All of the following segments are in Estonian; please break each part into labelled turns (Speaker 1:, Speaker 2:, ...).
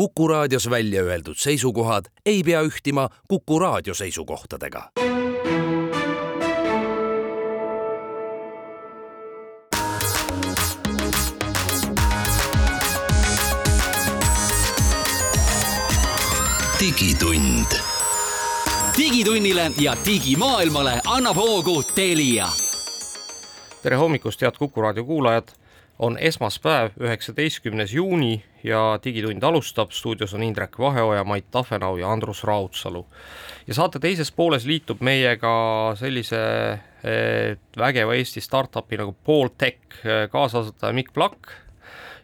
Speaker 1: Kuku raadios välja öeldud seisukohad ei pea ühtima Kuku raadio seisukohtadega. digitund.
Speaker 2: digitunnile ja digimaailmale annab hoogu Telia.
Speaker 3: tere hommikust, head Kuku raadio kuulajad on esmaspäev, üheksateistkümnes juuni ja Digitund alustab, stuudios on Indrek Vaheoja, Mait Tafenau ja Andrus Raudsalu. ja saate teises pooles liitub meiega sellise eh, vägeva Eesti startup'i nagu Pooltech kaasasutaja Mikk Plakk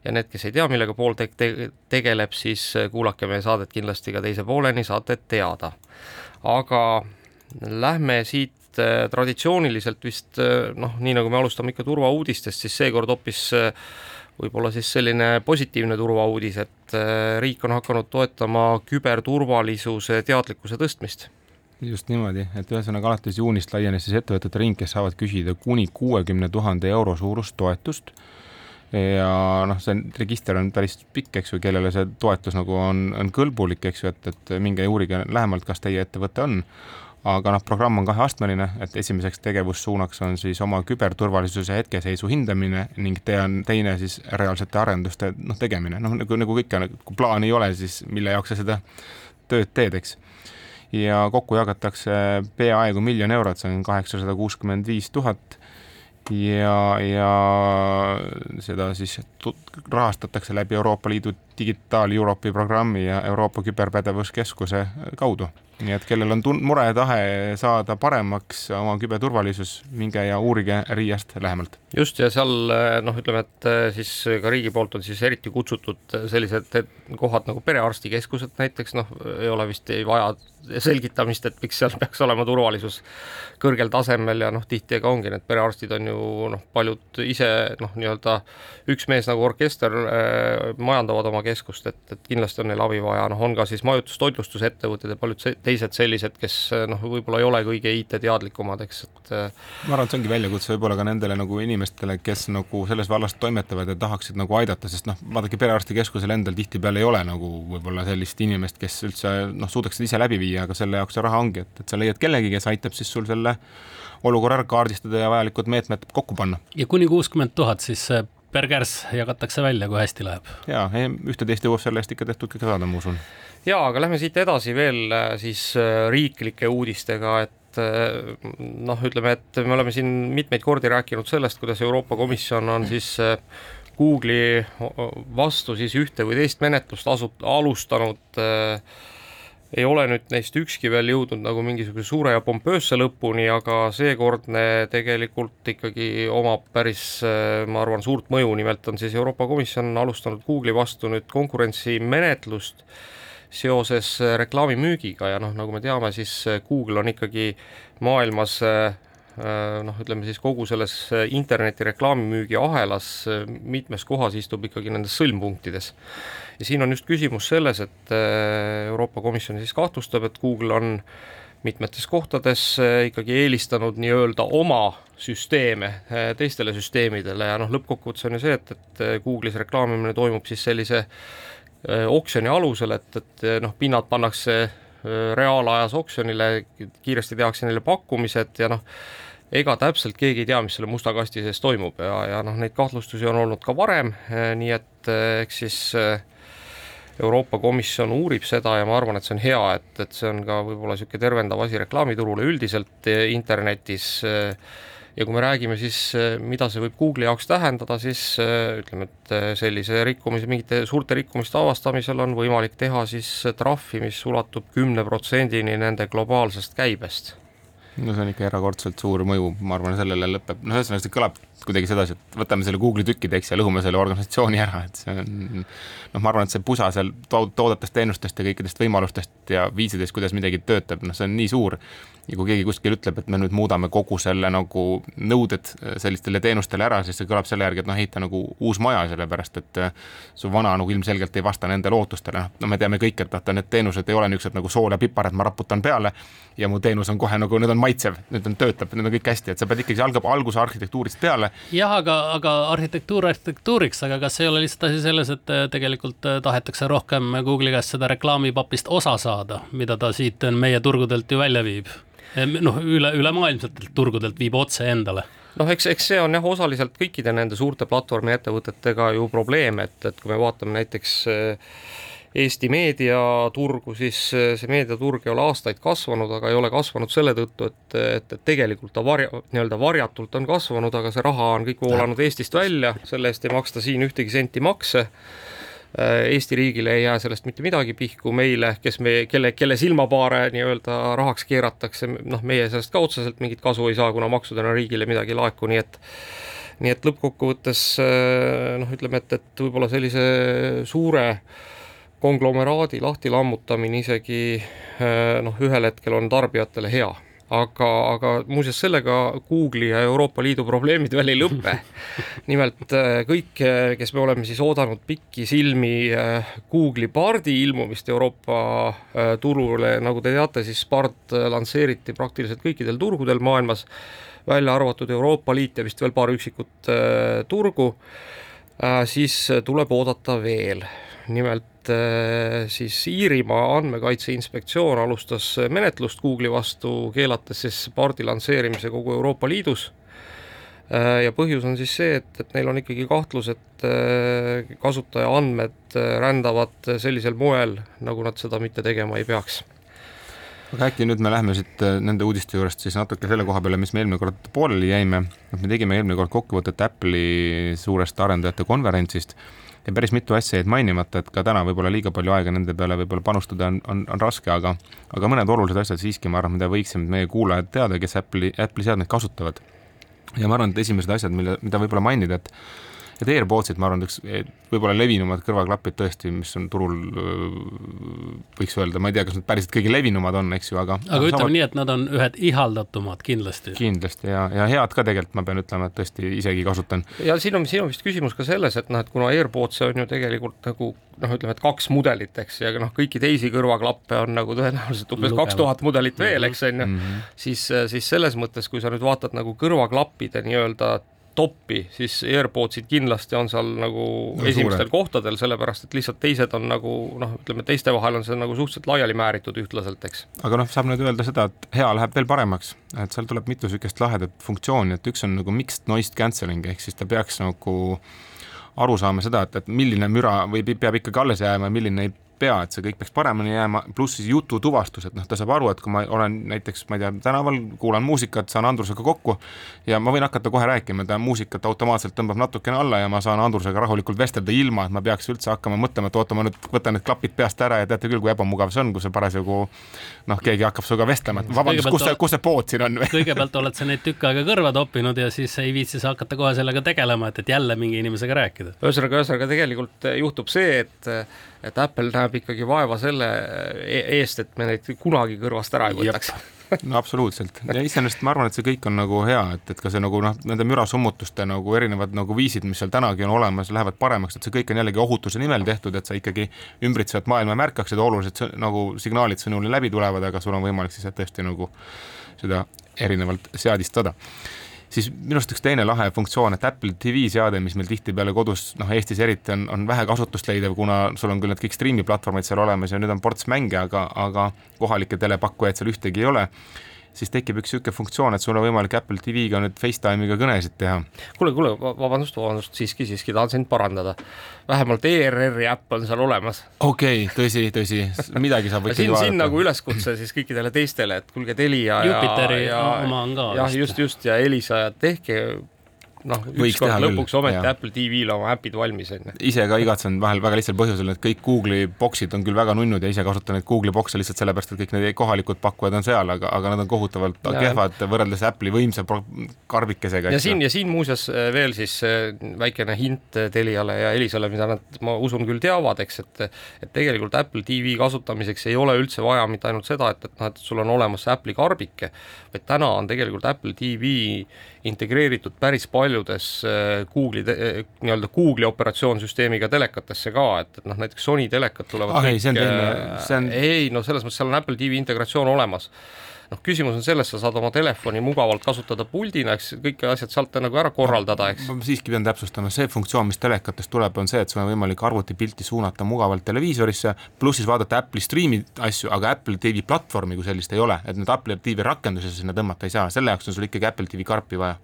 Speaker 3: ja need, kes ei tea, millega Pooltech te tegeleb, siis kuulake meie saadet kindlasti ka teise pooleni, saate teada. aga lähme siit et traditsiooniliselt vist noh, nii nagu me alustame ikka turvauudistest, siis seekord hoopis võib-olla siis selline positiivne turvauudis, et riik on hakanud toetama küberturvalisuse teadlikkuse tõstmist.
Speaker 4: Just niimoodi, et ühesõnaga alates juunist laienes siis ettevõtete ring, kes saavad küsida kuni kuuekümne tuhande euro suurust toetust. Ja noh, see register on päris pikk, eks ju, kellele see toetus nagu on, on kõlbulik, eks ju, et, et minge uurige lähemalt, kas teie ettevõte on aga noh, programm on kaheastmeline, et esimeseks tegevussuunaks on siis oma küberturvalisuse hetkeseisu hindamine ning te on teine siis reaalsete arenduste noh, tegemine, noh nagu, nagu ikka, kui plaani ei ole, siis mille jaoks sa seda tööd teed, eks. ja kokku jagatakse peaaegu miljon eurot, see on kaheksasada kuuskümmend viis tuhat. Ja, ja seda siis rahastatakse läbi Euroopa Liidu Digitaal Europe'i programmi ja Euroopa Küberpädevuskeskuse kaudu nii et kellel on tun-, mure ja tahe saada paremaks oma küberturvalisus, minge ja uurige RIA-st lähemalt.
Speaker 3: just, ja seal noh, ütleme, et eh, siis ka riigi poolt on siis eriti kutsutud sellised kohad nagu perearstikeskused näiteks, noh, ei ole vist, ei vaja selgitamist, et miks seal peaks olema turvalisus kõrgel tasemel ja noh, tihti ega ongi, need perearstid on ju noh, paljud ise noh, nii-öelda üks mees nagu orkester äh, majandavad oma keskust, et, et kindlasti on neil abi vaja, noh, on ka siis majutus-toitlustusettevõtted ja paljud teised sellised, kes noh, võib-olla ei ole kõige IT-teadlikumad, eks, et
Speaker 4: äh, ma arvan, et see ongi väljakutse võib-olla ka nendele nagu inimestele, kes nagu selles vallas toimetavad ja tahaksid nagu aidata, sest noh, vaadake, perearstikeskusel endal tihtipeale ei ole nagu võib-olla sellist inimest, kes üldse noh, suudaksid ise läbi viia aga selle jaoks see raha ongi, et, et sa leiad kellegi, kes aitab siis sul selle olukorra ära kaardistada ja vajalikud meetmed kokku panna.
Speaker 5: ja kuni kuuskümmend tuhat siis per kärss jagatakse välja, kui hästi läheb.
Speaker 4: ja, ühte-teist jõuab selle eest ikka tehtud kõik saada, ma usun.
Speaker 3: ja, aga lähme siit edasi veel äh, siis äh, riiklike uudistega, et noh, ütleme, et me oleme siin mitmeid kordi rääkinud sellest, kuidas Euroopa Komisjon on siis Google'i vastu siis ühte või teist menetlust asu-, alustanud äh, ei ole nüüd neist ükski veel jõudnud nagu mingisuguse suure ja pompöösse lõpuni, aga seekordne tegelikult ikkagi omab päris, ma arvan, suurt mõju, nimelt on siis Euroopa Komisjon alustanud Google'i vastu nüüd konkurentsimenetlust seoses reklaamimüügiga ja noh, nagu me teame, siis Google on ikkagi maailmas noh, ütleme siis kogu selles interneti reklaamimüügi ahelas mitmes kohas istub ikkagi nendes sõlmpunktides. Ja siin on just küsimus selles, et äh, Euroopa Komisjon siis kahtlustab, et Google on mitmetes kohtades äh, ikkagi eelistanud nii-öelda oma süsteeme äh, teistele süsteemidele. Ja noh, lõppkokkuvõttes on ju see, et, et Google'is reklaamimine toimub siis sellise oksjoni alusel, et, et noh, pinnad pannakse reaalajas oksjonile, kiiresti tehakse neile pakkumised ja noh, ega täpselt keegi ei tea, mis selle musta kasti sees toimub ja, ja noh, neid kahtlustusi on olnud ka varem, nii et eks siis äh, Euroopa Komisjon uurib seda ja ma arvan, et see on hea, et, et see on ka võib-olla niisugune tervendav asi reklaamiturule üldiselt eh, internetis ja kui me räägime siis, eh, mida see võib Google'i jaoks tähendada, siis eh, ütleme, et sellise rikkumise, mingite suurte rikkumiste avastamisel on võimalik teha siis trahvi, mis ulatub kümne protsendini nende globaalsest käibest
Speaker 4: no see on ikka erakordselt suur mõju, ma arvan, sellele lõpeb, noh, ühesõnaga see kõlab kuidagi sedasi, et võtame selle Google'i tükkideks ja lõhume selle organisatsiooni ära, et see on noh, ma arvan, et see pusa seal toodetest, teenustest ja kõikidest võimalustest ja viisidest, kuidas midagi töötab, noh, see on nii suur, ja kui keegi kuskil ütleb, et me nüüd muudame kogu selle nagu nõuded sellistele teenustele ära, siis see kõlab selle järgi, et noh, ehita nagu uus maja, sellepärast et su vana nagu ilmselgelt ei vasta nendele ootustele, noh, no me teame kõik, et vaata, need teenused ei ole niisugused nagu sool ja pipar, et ma raputan peale ja mu teenus on kohe nagu, nüüd on maitsev, nüüd on, töötab, nüüd on kõik hästi, et sa pead ikkagi, see algab alguse arhitektuurist peale peale.
Speaker 5: jah, aga, aga arhitektuur arhitektuuriks, aga kas ei ole lihtsalt asi selles, et äh, tegelikult äh, tahetakse rohkem Google'i käest seda reklaamipapist osa saada, mida ta siit meie turgudelt ju välja viib? noh, üle, ülemaailmsetelt turgudelt viib otse endale
Speaker 3: noh, eks, eks see on jah, osaliselt kõikide nende suurte platvormiettevõtetega ju probleem, et, et kui me vaatame näiteks äh, Eesti meediaturgu, siis äh, see meediaturg ei ole aastaid kasvanud, aga ei ole kasvanud selle tõttu, et, et, et tegelikult ta varja, nii-öelda varjatult on kasvanud, aga see raha on kõik voolanud Eestist välja, selle eest ei maksta siin ühtegi senti makse. Äh, Eesti riigile ei jää sellest mitte midagi pihku, meile, kes me, kelle, kelle silmapaare nii-öelda rahaks keeratakse, noh, meie sellest ka otseselt mingit kasu ei saa, kuna maksudena riigile midagi ei laeku, nii et nii et lõppkokkuvõttes äh, noh, ütleme, et, et võib-olla sellise suure äh, konglomeraadi lahti lammutamine isegi äh, noh, ühel hetkel on tarbijatele hea. Aga, aga muuseas sellega Google'i ja Euroopa Liidu probleemid veel ei lõpe. nimelt äh, kõik, kes me oleme siis oodanud pikisilmi äh, Google'i Bardi ilmumist Euroopa turule, nagu te teate, siis Bard lansseeriti praktiliselt kõikidel turgudel maailmas, välja arvatud Euroopa Liit ja vist veel paar üksikut turgu, siis tuleb oodata veel nimelt äh, siis Iirimaa andmekaitse inspektsioon alustas menetlust Google'i vastu, keelates siis Bardi lansseerimise kogu Euroopa Liidus. Äh, ja põhjus on siis see, et, et neil on ikkagi kahtlus, et äh, kasutaja andmed rändavad sellisel moel, nagu nad seda mitte tegema ei peaks.
Speaker 4: Aga äkki nüüd me läheme siit nende uudiste juurest siis natuke selle koha peale, mis me eelmine kord pooleli jäime, et me tegime eelmine kord kokkuvõtet Apple'i suurest arendajate konverentsist ja päris mitu asja jäid mainimata, et ka täna võib-olla liiga palju aega nende peale võib-olla panustada on, on, on raske, aga aga mõned olulised asjad siiski, ma arvan, mida võiksime meie kuulajad teada, kes Apple'i, Apple'i seadmeid kasutavad. ja ma arvan, et esimesed asjad, mille, mida võib-olla mainida, et et AirPodsid, ma arvan, üks võib-olla levinumad kõrvaklapid tõesti, mis on turul, võiks öelda, ma ei tea, kas nad päriselt kõige levinumad on, eks ju, aga
Speaker 5: aga ütleme saavad... nii, et nad on ühed ihaldatumad kindlasti.
Speaker 4: kindlasti ja, ja head ka tegelikult, ma pean ütlema, et tõesti isegi kasutan.
Speaker 3: ja siin on, siin on vist küsimus ka selles, et noh, et kuna AirPods on ju tegelikult nagu noh, ütleme, et kaks mudelit, eks, ja noh, kõiki teisi kõrvaklappe on nagu tõenäoliselt umbes kaks tuhat mudelit veel, eks on ju, mhm. siis, siis selles mõttes, kui sa nüüd vaatad nagu kõrvaklappide nii-öelda toppi, siis AirPodsid kindlasti on seal nagu no, esimestel suure. kohtadel, sellepärast et lihtsalt teised on nagu noh, ütleme teiste vahel on see nagu suhteliselt laiali määritud ühtlaselt, eks.
Speaker 4: aga noh, saab nüüd öelda seda, et hea läheb veel paremaks, et seal tuleb mitu niisugust lahedat funktsiooni, et üks on nagu mixed noise cancelling ehk siis ta peaks nagu aru saama seda, et, et milline müra või peab ikkagi alles jääma ja milline ei pea, et see kõik peaks paremini jääma, pluss siis jututuvastus, et noh, ta saab aru, et kui ma olen näiteks, ma ei tea, tänaval, kuulan muusikat, saan Andrusega kokku ja ma võin hakata kohe rääkima, ta muusikat automaatselt tõmbab natukene alla ja ma saan Andrusega rahulikult vestelda, ilma et ma peaks üldse hakkama mõtlema, et oota, ma nüüd võtan need klapid peast ära ja teate küll, kui ebamugav see on, kui sa parasjagu noh, keegi hakkab sinuga vestlema, et vabandust, kus see, kus see pood siin on
Speaker 5: kõigepealt oled sa neid tükk aega kõrva toppinud ja siis ei viitsi sa hakata kohe sellega tegelema, et, et jälle mingi inimesega rääkida.
Speaker 3: ühesõnaga, ühesõnaga tegelikult juhtub see, et et Apple näeb ikkagi vaeva selle e-, eest, et me neid kunagi kõrvast ära ei võtaks.
Speaker 4: No absoluutselt. Ja iseenesest ma arvan, et see kõik on nagu hea, et, et ka see nagu noh, nende mürasummutuste nagu erinevad nagu viisid, mis seal tänagi on olemas, lähevad paremaks, et see kõik on jällegi ohutuse nimel tehtud, et sa ikkagi ümbritsevat maailma märkaksid, olulised nagu signaalid sõnuli läbi tulevad, aga sul on võimalik siis tõesti nagu seda erinevalt seadistada siis minu arust üks teine lahe funktsioon, et Apple TV seade, mis meil tihtipeale kodus, noh, Eestis eriti on, on vähe kasutust leidev, kuna sul on küll need kõik striimiplatvormid seal olemas ja nüüd on ports mänge, aga, aga kohalikke telepakkujaid seal ühtegi ei ole siis tekib üks niisugune funktsioon, et sul on võimalik Apple TV-ga nüüd Facetime'iga kõnesid teha.
Speaker 3: kuule, kuule, vabandust, vabandust, siiski, siiski tahan sind parandada. vähemalt ERR-i äpp on seal olemas.
Speaker 4: okei okay,, tõsi, tõsi, midagi saab
Speaker 3: ikkagi vaadata. siin nagu üleskutse siis kõikidele teistele, et kuulge, Telia
Speaker 5: ja Jupiteri ja, oma on ka.
Speaker 3: jah, just, just ja Elisa ja tehke noh, ükskord lõpuks küll, ometi jah. Apple TV-l oma äpid valmis on ju.
Speaker 4: ise ka igatsen vahel väga lihtsal põhjusel, et kõik Google'i boksid on küll väga nunnud ja ise kasutan neid Google'i bokse lihtsalt sellepärast, et kõik need kohalikud pakkujad on seal, aga, aga nad on kohutavalt ja. kehvad võrreldes Apple'i võimsa karbikesega.
Speaker 3: ja siin ja siin muuseas äh, veel siis äh, väikene hint äh, Teliale ja Elisale, mida nad, ma usun küll teavad, eks, et et tegelikult Apple TV kasutamiseks ei ole üldse vaja mitte ainult seda, et, et noh, et sul on olemas Apple'i karbike, vaid täna on tegelikult Apple TV integreeritud päris palju paljudes äh, Google'i äh, nii-öelda Google'i operatsioonsüsteemiga telekatesse ka, et, et noh, näiteks Sony telekad tulevad
Speaker 4: Ah, ei, see on
Speaker 3: kõik,
Speaker 4: teine-
Speaker 3: äh,
Speaker 4: see on-
Speaker 3: ei no selles mõttes seal on Apple TV integratsioon olemas noh, küsimus on selles, sa saad oma telefoni mugavalt kasutada puldina, eks kõik asjad sealt nagu ära korraldada, eks.
Speaker 4: ma siiski pean täpsustama, see funktsioon, mis telekatest tuleb, on see, et sul on võimalik arvutipilti suunata mugavalt televiisorisse, pluss siis vaadata Apple'i striimi asju, aga Apple TV platvormi kui sellist ei ole, et nüüd Apple TV rakendusi sa sinna tõmmata ei saa, selle jaoks on sul ikkagi Apple TV karpi vaja.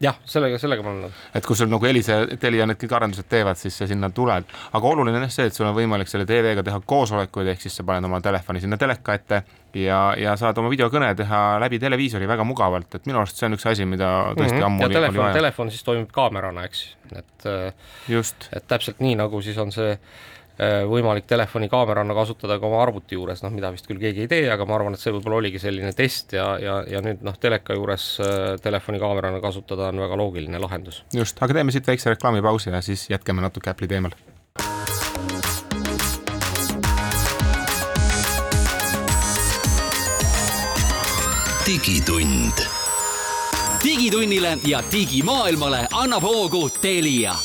Speaker 3: Jah, sellega, sellega ma olen nõus.
Speaker 4: et kui sul nagu Elisa, Telia need kõik arendused teevad, siis sa sinna tuled, aga oluline on jah see, et sul on võimalik selle TV-ga teha koosolekuid, ehk siis sa paned oma telefoni sinna teleka ette ja, ja saad oma videokõne teha läbi televiisori väga mugavalt, et minu arust see on üks asi, mida tõesti mm -hmm. ammu
Speaker 3: ja telefon, telefon siis toimib kaamerana, eks, et äh,
Speaker 4: just,
Speaker 3: et täpselt nii, nagu siis on see võimalik telefoni kaamerana kasutada ka oma arvuti juures, noh, mida vist küll keegi ei tee, aga ma arvan, et see võib-olla oligi selline test ja, ja, ja nüüd noh, teleka juures äh, telefoni kaamerana kasutada on väga loogiline lahendus.
Speaker 4: just, aga teeme siit väikse reklaamipausi ja siis jätkame natuke Apple'i teemal.
Speaker 1: digitund.
Speaker 2: digitunnile ja digimaailmale annab hoogu Telia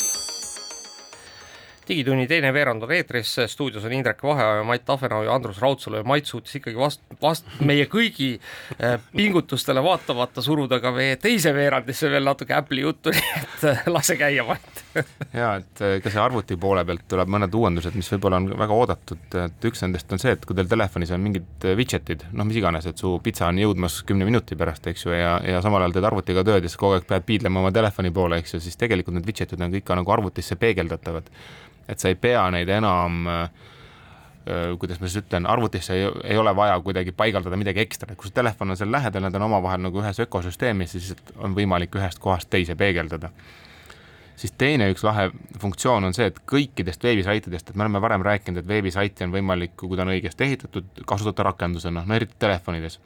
Speaker 3: digitunni teine veerand on eetris, stuudios on Indrek Vaheoja, Mait Tafenau ja Andrus Raudsalu ja Mait suutis ikkagi vast, vast meie kõigi äh, pingutustele vaatamata suruda ka meie teise veerandisse veel natuke Apple'i juttu, nii et äh, lase käia, Mait.
Speaker 4: ja et äh, ka see arvuti poole pealt tuleb mõned uuendused, mis võib-olla on väga oodatud, et üks nendest on see, et kui teil telefonis on mingid widget'id, noh, mis iganes, et su pitsa on jõudmas kümne minuti pärast, eks ju, ja, ja samal ajal teed arvutiga tööd ja siis kogu aeg pead piidlema oma telefoni poole, eks ju, siis tegelikult need widget'id on kõik ka nagu arvutisse peegeldatavad. Et sa ei pea neid enam äh, kuidas ma siis ütlen, arvutisse ei, ei ole vaja kuidagi paigaldada midagi ekstra, et kui su telefon on seal lähedal, nad on omavahel nagu ühes ökosüsteemis, siis on võimalik ühest kohast teise peegeldada siis teine üks lahe funktsioon on see, et kõikidest veebisaitidest, et me oleme varem rääkinud, et veebisaiti on võimalik, kui ta on õigesti ehitatud, kasutada rakendusena, no eriti telefonides.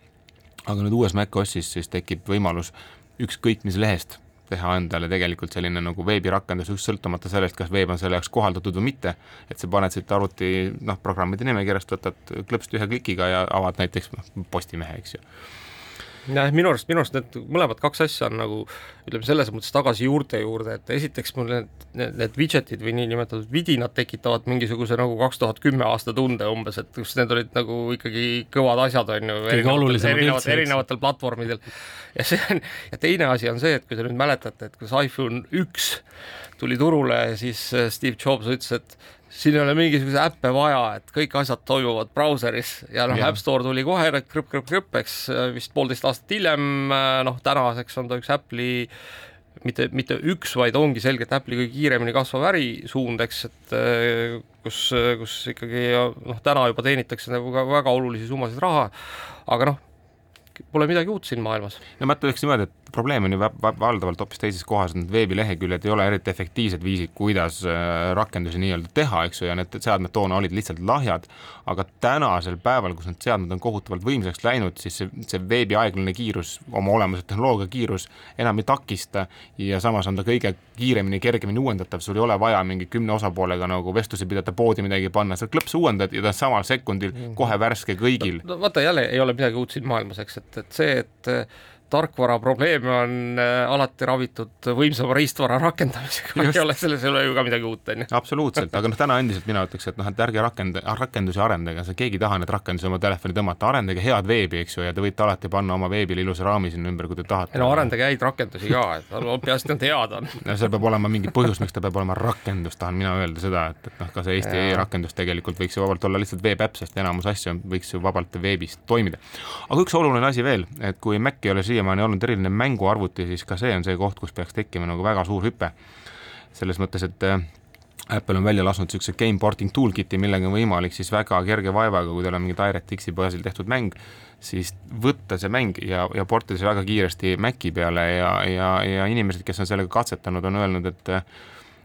Speaker 4: aga nüüd uues macOSis siis tekib võimalus ükskõik mis lehest teha endale tegelikult selline nagu veebirakendus, just sõltumata sellest, kas veeb on selle jaoks kohaldatud või mitte, et sa paned siit arvuti noh, programmide nimekirjast, võtad klõpsti ühe klikiga ja avad näiteks noh, Postimehe, eks ju
Speaker 3: jah, minu arust, minu arust need mõlemad kaks asja on nagu ütleme, selles mõttes tagasi juurte juurde, et esiteks mul need, need, need widget'id või niinimetatud vidinad tekitavad mingisuguse nagu kaks tuhat kümme aasta tunde umbes, et kus need olid nagu ikkagi kõvad asjad, on ju.
Speaker 5: kõige olulisemad
Speaker 3: erinevat,
Speaker 5: üldse, eks.
Speaker 3: erinevatel platvormidel. ja see on, ja teine asi on see, et kui te nüüd mäletate, et kus iPhone üks tuli turule, siis äh, Steve Jobs ütles, et siin ei ole mingisuguseid äppe vaja, et kõik asjad toimuvad brauseris ja noh. App Store tuli kohe krõpp-krõpp-krõpp, eks vist poolteist aastat hiljem, noh tänaseks on ta üks Apple'i mitte, mitte üks, vaid ongi selgelt Apple'i kõige kiiremini kasvav ärisuund, eks, et eh, kus, kus ikkagi noh, täna juba teenitakse nagu ka väga olulisi summasid raha, aga noh, pole midagi uut siin maailmas.
Speaker 4: no ma ütleks niimoodi, et probleem on ju va- va- valdavalt hoopis teises kohas, need veebileheküljed ei ole eriti efektiivsed viisid, kuidas äh, rakendusi nii-öelda teha, eks ju, ja need seadmed toona olid lihtsalt lahjad, aga tänasel päeval, kus need seadmed on kohutavalt võimsaks läinud, siis see, see veebi aeglane kiirus, oma olemuselt tehnoloogia kiirus enam ei takista ja samas on ta kõige kiiremini, kergemini uuendatav, sul ei ole vaja mingi kümne osapoolega nagu vestlusi pidada, poodi midagi panna, sa klõps uuendad ja ta on samal sekundil kohe värske kõigil.
Speaker 3: no vaata jälle ei ole midagi uut siin maailmas, eks, et, et see, et tarkvara probleeme on äh, alati ravitud võimsama riistvara rakendamisega, ei ole, selles ei ole ju ka midagi uut, on ju.
Speaker 4: absoluutselt, aga noh, täna endiselt mina ütleks, et noh, et ärge rakenda, rakendusi arendage, sa keegi ei taha neid rakendusi oma telefoni tõmmata, arendage head veebi, eks ju, ja te võite alati panna oma veebile ilusa raami sinna ümber, kui te tahate.
Speaker 3: ei no arendage häid rakendusi ka, et peaasi, et nad head on.
Speaker 4: no seal peab olema mingi põhjus, miks ta peab olema rakendus, tahan mina öelda seda, et, et noh, ka see Eesti e-rakendus tegelikult võiks ju vabalt olla lihtsalt veebiäpp, sest enamus asju võiks ju vabalt veebis toimida. aga üks oluline asi veel, et kui Mac ei ole siiamaani olnud eriline mänguarvuti, siis ka see on see koht, kus peaks tekkima nagu väga suur hüpe. selles mõttes, et äh, Apple on välja lasknud niisuguse game porting toolkit'i, millega on võimalik siis väga kerge vaevaga, kui teil on mingi DirectX-i baasil tehtud mäng, siis võtta see mäng ja, ja portida see väga kiiresti Maci peale ja, ja, ja inimesed, kes on sellega katsetanud, on öelnud, et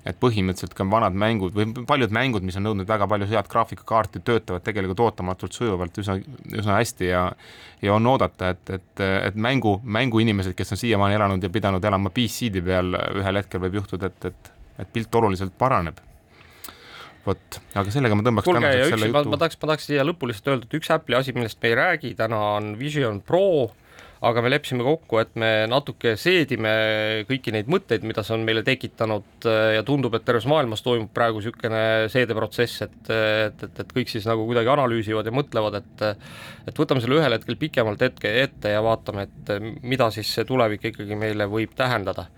Speaker 4: et põhimõtteliselt ka vanad mängud või paljud mängud, mis on nõudnud väga palju head graafikakaarti, töötavad tegelikult ootamatult sujuvalt üsna, üsna hästi ja ja on oodata, et, et, et mängu, mänguinimesed, kes on siiamaani elanud ja pidanud elama PC-de peal, ühel hetkel võib juhtuda, et, et, et pilt oluliselt paraneb. Vot, aga sellega ma tõmbaks
Speaker 3: kuulge, ja
Speaker 4: tänaseks
Speaker 3: üks,
Speaker 4: selle
Speaker 3: ma,
Speaker 4: jutu.
Speaker 3: ma tahaks, ma tahaks siia lõppu lihtsalt öelda, et üks Apple'i asi, millest me ei räägi täna, on Vision Pro, aga me leppisime kokku, et me natuke seedime kõiki neid mõtteid, mida see on meile tekitanud ja tundub, et terves maailmas toimub praegu niisugune seedeprotsess, et, et, et, et kõik siis nagu kuidagi analüüsivad ja mõtlevad, et et võtame selle ühel hetkel pikemalt hetke ette ja vaatame, et mida siis see tulevik ikkagi meile võib tähendada.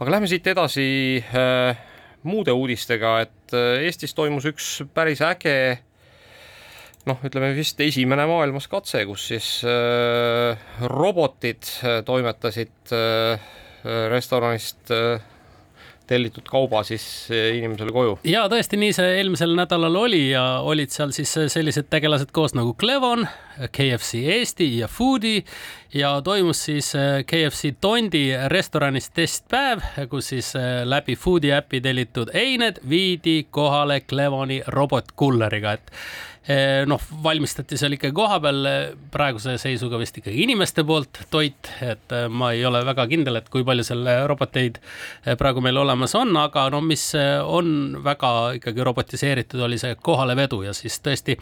Speaker 3: aga lähme siit edasi äh, muude uudistega, et äh, Eestis toimus üks päris äge noh, ütleme vist esimene maailmas katse, kus siis äh, robotid äh, toimetasid äh, restoranist äh, tellitud kauba siis äh, inimesele koju.
Speaker 5: ja tõesti, nii see eelmisel nädalal oli ja olid seal siis sellised tegelased koos nagu Clevon, KFC Eesti ja Foodi ja toimus siis KFC Tondi restoranis testpäev, kus siis läbi Foodi äpi tellitud eined viidi kohale Clevoni robotkulleriga, et Eh, noh, valmistati seal ikkagi kohapeal praeguse seisuga vist ikkagi inimeste poolt toit, et ma ei ole väga kindel, et kui palju seal roboteid praegu meil olemas on, aga no mis on väga ikkagi robotiseeritud, oli see kohalevedu ja siis tõesti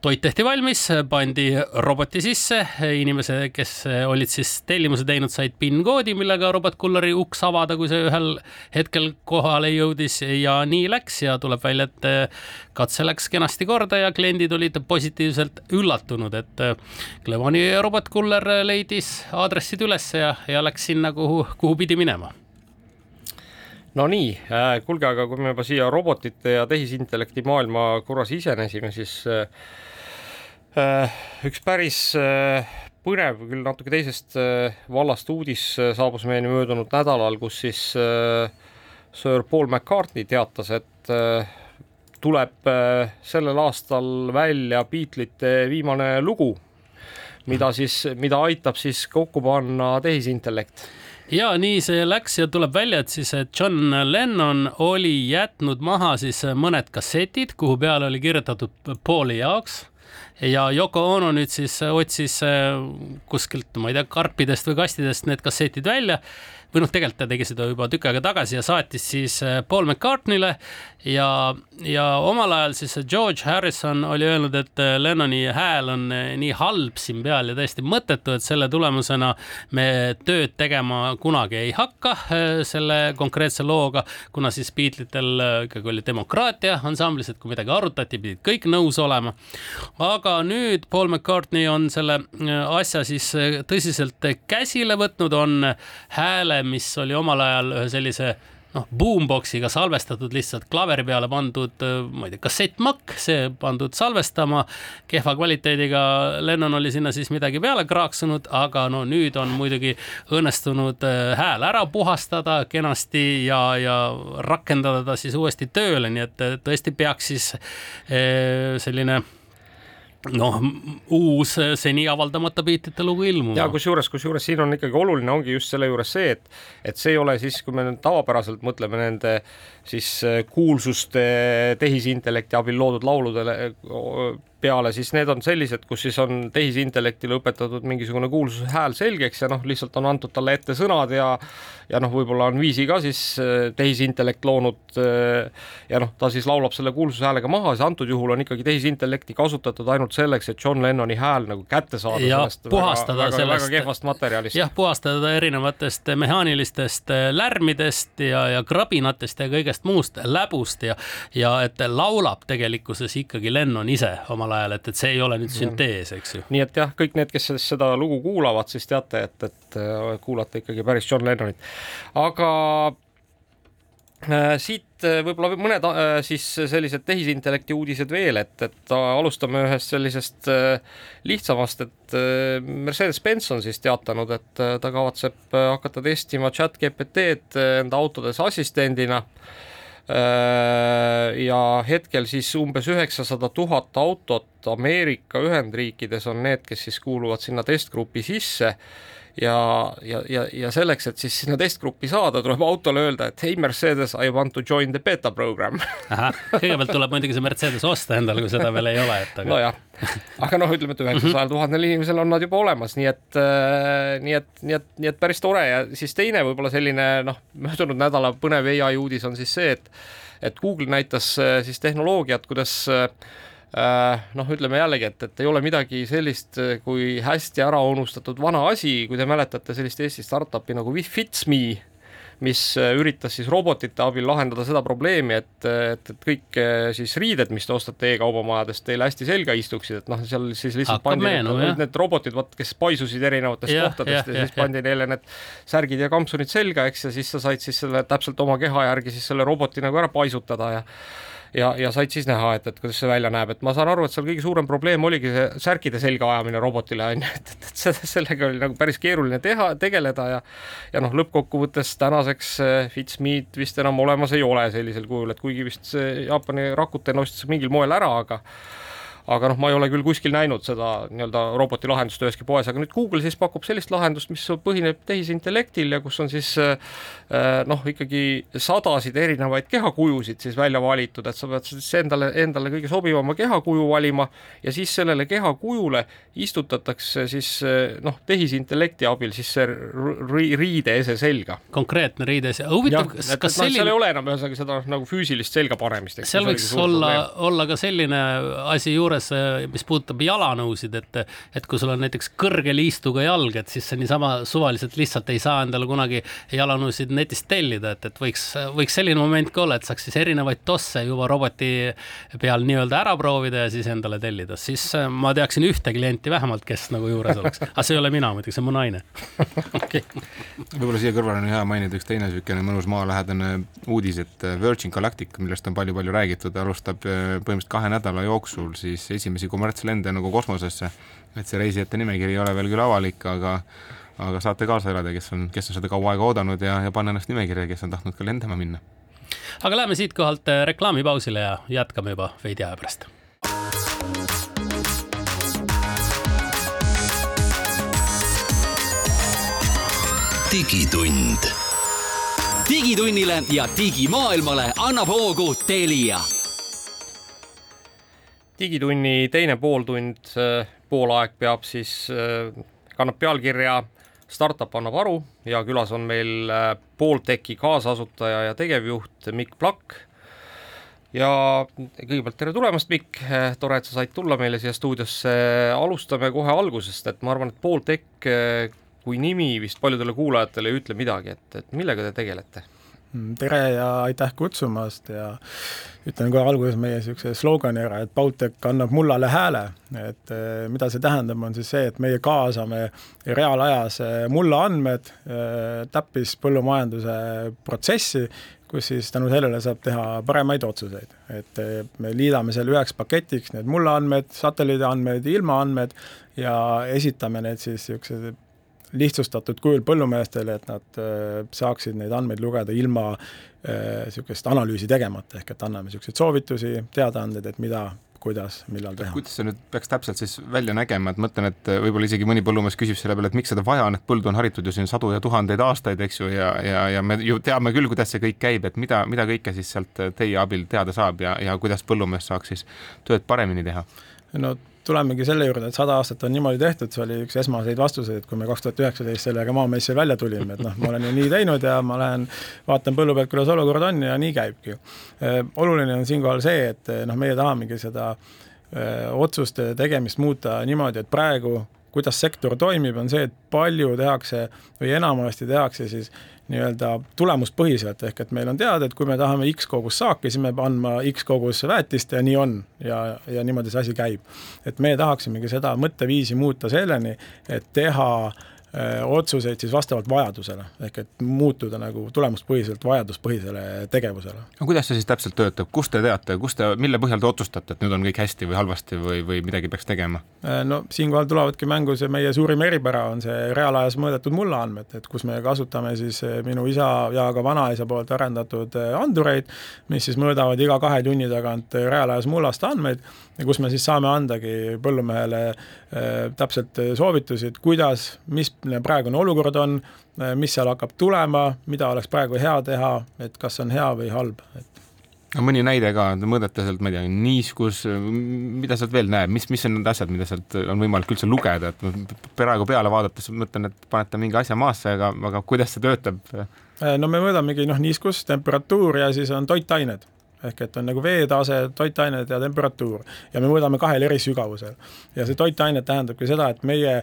Speaker 5: toit tehti valmis, pandi roboti sisse, inimesed, kes olid siis tellimuse teinud, said PIN-koodi, millega robotkulleri uks avada, kui see ühel hetkel kohale jõudis ja nii läks ja tuleb välja, et katse läks kenasti korda ja kliendid olid positiivselt üllatunud, et Clevoni robotkuller leidis aadressid üles ja, ja läks sinna, kuhu, kuhu pidi minema.
Speaker 3: No nii äh,, kuulge, aga kui me juba siia robotite ja tehisintellekti maailma korra sisenesime, siis Äh, üks päris äh, põnev, küll natuke teisest äh, vallast uudis saabus meieni möödunud nädalal, kus siis Sir Paul McCartney teatas, et tuleb sellel aastal välja Beatlesite viimane lugu, mida siis, mida aitab siis kokku panna tehisintellekt.
Speaker 5: Ja nii see läks ja tuleb välja, et siis John Lennon oli jätnud maha siis mõned kassetid, kuhu peale oli kirjutatud Pauli jaoks ja Yoko Ono nüüd siis otsis äh, kuskilt, ma ei tea, karpidest või kastidest need kassetid välja või noh, tegelikult ta tegi seda juba tükk aega tagasi ja saatis siis äh, Paul McCartneyle ja, ja omal ajal siis George Harrison oli öelnud, et äh, Lennoni hääl on nii halb siin peal ja täiesti mõttetu, et selle tulemusena me tööd tegema kunagi ei hakka selle konkreetse looga, kuna siis Beatletel ikkagi oli demokraatia ansamblis, et kui midagi arutati, pidid kõik nõus olema. aga nüüd Paul McCartney on selle äh, asja siis äh, tõsiselt käsile võtnud, on hääle, mis oli omal ajal ühe sellise noh, boomboxiga salvestatud lihtsalt klaveri peale pandud, äh, ma ei tea, kassettmakk, see pandud salvestama. kehva kvaliteediga Lennon oli sinna siis midagi peale kraaksunud, aga no nüüd on muidugi õnnestunud hääl ära puhastada kenasti ja, ja rakendada ta siis uuesti tööle, nii et tõesti peaks siis selline noh, uus seni avaldamata Beatlesite lugu ilmuma.
Speaker 3: ja kusjuures, kusjuures siin on ikkagi oluline ongi just selle juures see, et, et see ei ole siis, kui me nüüd tavapäraselt mõtleme nende siis kuulsuste tehisintellekti abil loodud lauludele peale, siis need on sellised, kus siis on tehisintellektile õpetatud mingisugune kuulsus hääl selgeks ja noh, lihtsalt on antud talle ette sõnad ja ja noh, võib-olla on viisi ka siis äh, tehisintellekt loonud äh, ja noh, ta siis laulab selle kuulsuse häälega maha, siis antud juhul on ikkagi tehisintellekti kasutatud ainult selleks, et John Lennoni hääl nagu kätte saada
Speaker 5: ja sellest puhastada väga,
Speaker 3: sellest väga kehvast materjalist.
Speaker 5: jah, puhastada erinevatest mehaanilistest äh, lärmidest ja, ja krabinatest ja kõigest muust läbust ja ja et laulab tegelikkuses ikkagi Lennon ise oma omal ajal, et, et see ei ole nüüd süntees, eks ju.
Speaker 3: nii et jah, kõik need, kes seda lugu kuulavad, siis teate, et, et äh, kuulate ikkagi päris John Lennonit. aga äh, siit äh, võib-olla mõned siis sellised tehisintellekti uudised veel, et, et alustame ühest sellisest lihtsamast, et Mercedes-Benz on siis teatanud, et ta kavatseb hakata testima chat GPT-d enda autodes assistendina ja hetkel siis umbes üheksasada tuhat autot Ameerika Ühendriikides on need, kes siis kuuluvad sinna testgrupi sisse ja, ja, ja, ja selleks, et siis sinna testgruppi saada, tuleb autole öelda, et hei Mercedes, I want to join the beta program.
Speaker 5: kõigepealt tuleb muidugi see Mercedes osta endale, kui seda veel ei ole, et
Speaker 3: aga. nojah, aga noh, ütleme, et üheksasajal tuhandel inimesel on nad juba olemas, nii et äh,, nii et, nii et, nii et päris tore ja siis teine võib-olla selline noh, möödunud nädala põnev ai uudis on siis see, et et Google näitas äh, siis tehnoloogiat, kuidas äh, noh, ütleme jällegi, et, et ei ole midagi sellist kui hästi ära unustatud vana asi, kui te mäletate sellist Eesti startup'i nagu Fitsme mis äh, üritas siis robotite abil lahendada seda probleemi, et, et, et kõik äh, siis riided, mis te ostate e-kaubamajadest, teile hästi selga istuksid, et noh, seal siis lihtsalt
Speaker 5: Hakkab
Speaker 3: pandi
Speaker 5: meenu,
Speaker 3: need,
Speaker 5: jah.
Speaker 3: need robotid, vot kes paisusid erinevatest
Speaker 5: Jah,
Speaker 3: kohtadest
Speaker 5: jah,
Speaker 3: ja,
Speaker 5: jah,
Speaker 3: siis pandi neile need särgid ja kampsunid selga, eks, ja siis sa said siis selle täpselt oma keha järgi siis selle roboti nagu ära paisutada ja ja, ja said siis näha, et, et kuidas see välja näeb, et ma saan aru, et seal kõige suurem probleem oligi see särkide selga ajamine robotile on ju, et, et, et seda, sellega oli nagu päris keeruline teha, tegeleda ja ja noh, lõppkokkuvõttes tänaseks äh, Fitsmeet vist enam olemas ei ole sellisel kujul, et kuigi vist see Jaapani Rakuten ostis mingil moel ära, aga aga noh, ma ei ole küll kuskil näinud seda nii-öelda roboti lahendust üheski poes, aga nüüd Google siis pakub sellist lahendust, mis põhineb tehisintellektil ja kus on siis äh, noh, ikkagi sadasid erinevaid kehakujusid siis välja valitud, et sa pead siis endale, endale kõige sobivama kehakuju valima ja siis sellele kehakujule istutatakse siis äh, noh, tehisintellekti abil siis see ri riideese selga.
Speaker 5: konkreetne riides, huvitav, kas, kas
Speaker 3: no,
Speaker 5: selline
Speaker 3: seal ei ole enam ühesõnaga seda nagu füüsilist selga panemist.
Speaker 5: seal võiks olla, olla ka selline asi juures, mis puudutab jalanõusid, et, et kui sul on näiteks kõrge liistuga jalg, et siis sa niisama suvaliselt lihtsalt ei saa endale kunagi jalanõusid netist tellida, et, et võiks, võiks selline moment ka olla, et saaks siis erinevaid tosse juba roboti peal nii-öelda ära proovida ja siis endale tellida, siis äh, ma teaksin ühte klienti vähemalt, kes nagu juures oleks, aga see ei ole mina muidugi, see on mu naine. Okay..
Speaker 4: võib-olla siia kõrvale on hea mainida üks teine niisugune mõnus maalähedane uudis, et Virgin Galactic, millest on palju-palju räägitud, alustab äh, põhimõtteliselt kahe nädala jooksul siis esimesi kommertslende nagu kosmosesse. et see reisijate nimekiri ei ole veel küll avalik, aga aga saate kaasa elada, kes on, kes on seda kaua aega oodanud ja, ja panna ennast nimekirja, kes on tahtnud ka lendama minna.
Speaker 5: aga läheme siitkohalt äh, reklaamipausile ja jätkame juba veidi aja pärast
Speaker 1: digitund.
Speaker 2: digitunnile ja digimaailmale annab hoogu Telia
Speaker 3: digitunni teine pooltund, poolaeg peab siis, kannab pealkirja Startup annab aru ja külas on meil Poolteki kaasasutaja ja tegevjuht Mikk Plakk. ja kõigepealt tere tulemast, Mikk, tore, et sa said tulla meile siia stuudiosse, alustame kohe algusest, et ma arvan, et Pooltek kui nimi vist paljudele kuulajatele ei ütle midagi, et, et millega te tegelete?
Speaker 6: Tere ja aitäh kutsumast ja ütlen kohe alguses meie niisuguse slogani ära, et Baltic annab mullale hääle, et eh, mida see tähendab, on siis see, et meie kaasame reaalajas eh, mulla andmed eh, täppispõllumajanduse protsessi, kus siis tänu sellele saab teha paremaid otsuseid, et me liidame selle üheks paketiks, need mulla andmed, satelliidiandmed, ilmaandmed ja esitame need siis niisuguse lihtsustatud kujul põllumeestele, et nad äh, saaksid neid andmeid lugeda ilma niisugust äh, analüüsi tegemata, ehk et anname niisuguseid soovitusi, teadaandeid, et mida, kuidas, millal teha.
Speaker 4: kuidas see nüüd peaks täpselt siis välja nägema, et mõtlen, et võib-olla isegi mõni põllumees küsib selle peale, et miks seda vaja on, et põld on haritud ju siin sadu ja tuhandeid aastaid, eks ju, ja, ja, ja me ju teame küll, kuidas see kõik käib, et mida, mida kõike siis sealt teie abil teada saab ja, ja kuidas põllumees saaks siis tööd paremini teha?
Speaker 6: no tulemegi selle juurde, et sada aastat on niimoodi tehtud, see oli üks esmaseid vastuseid, kui me kaks tuhat üheksateist sellega Maamessil välja tulime, et noh, ma olen ju nii teinud ja ma lähen vaatan põllu pealt, kuidas olukord on ja nii käibki. oluline on siinkohal see, et noh, meie tahamegi seda öö, otsuste tegemist muuta niimoodi, et praegu kuidas sektor toimib, on see, et palju tehakse või enamasti tehakse siis nii-öelda tulemuspõhiselt, ehk et meil on teada, et kui me tahame X kogus saaki, siis me peame andma X kogus väetist ja nii on. ja, ja niimoodi see asi käib. et meie tahaksimegi seda mõtteviisi muuta selleni, et teha öö, otsuseid siis vastavalt vajadusele, ehk et muutuda nagu tulemuspõhiselt vajaduspõhisele tegevusele.
Speaker 4: no kuidas see siis täpselt töötab, kust te teate, kus te, mille põhjal te otsustate, et nüüd on kõik hästi või halvasti või, või midagi peaks tegema?
Speaker 6: no siinkohal tulevadki mängu see meie suurim eripära on see reaalajas mõõdetud mullaandmed, et kus me kasutame siis minu isa ja ka vanaisa poolt arendatud andureid, mis siis mõõdavad iga kahe tunni tagant reaalajas mullast andmeid kus me siis saame andagi põllumehele äh, täpselt soovitusi, et kuidas, mis praegune olukord on, mis seal hakkab tulema, mida oleks praegu hea teha, et kas on hea või halb, et
Speaker 4: no mõni näide ka, te mõõdate sealt, ma ei tea, niiskus, mida sealt veel näeb, mis, mis on need asjad, mida sealt on võimalik üldse lugeda, et praegu peale vaadates mõtlen, et panete mingi asja maasse, aga, aga kuidas see töötab?
Speaker 6: no me mõõdamegi noh, niiskus, temperatuur ja siis on toitained ehk et on nagu veetase, toitained ja temperatuur ja me mõõdame kahel eri sügavusel. ja see toitained tähendabki seda, et meie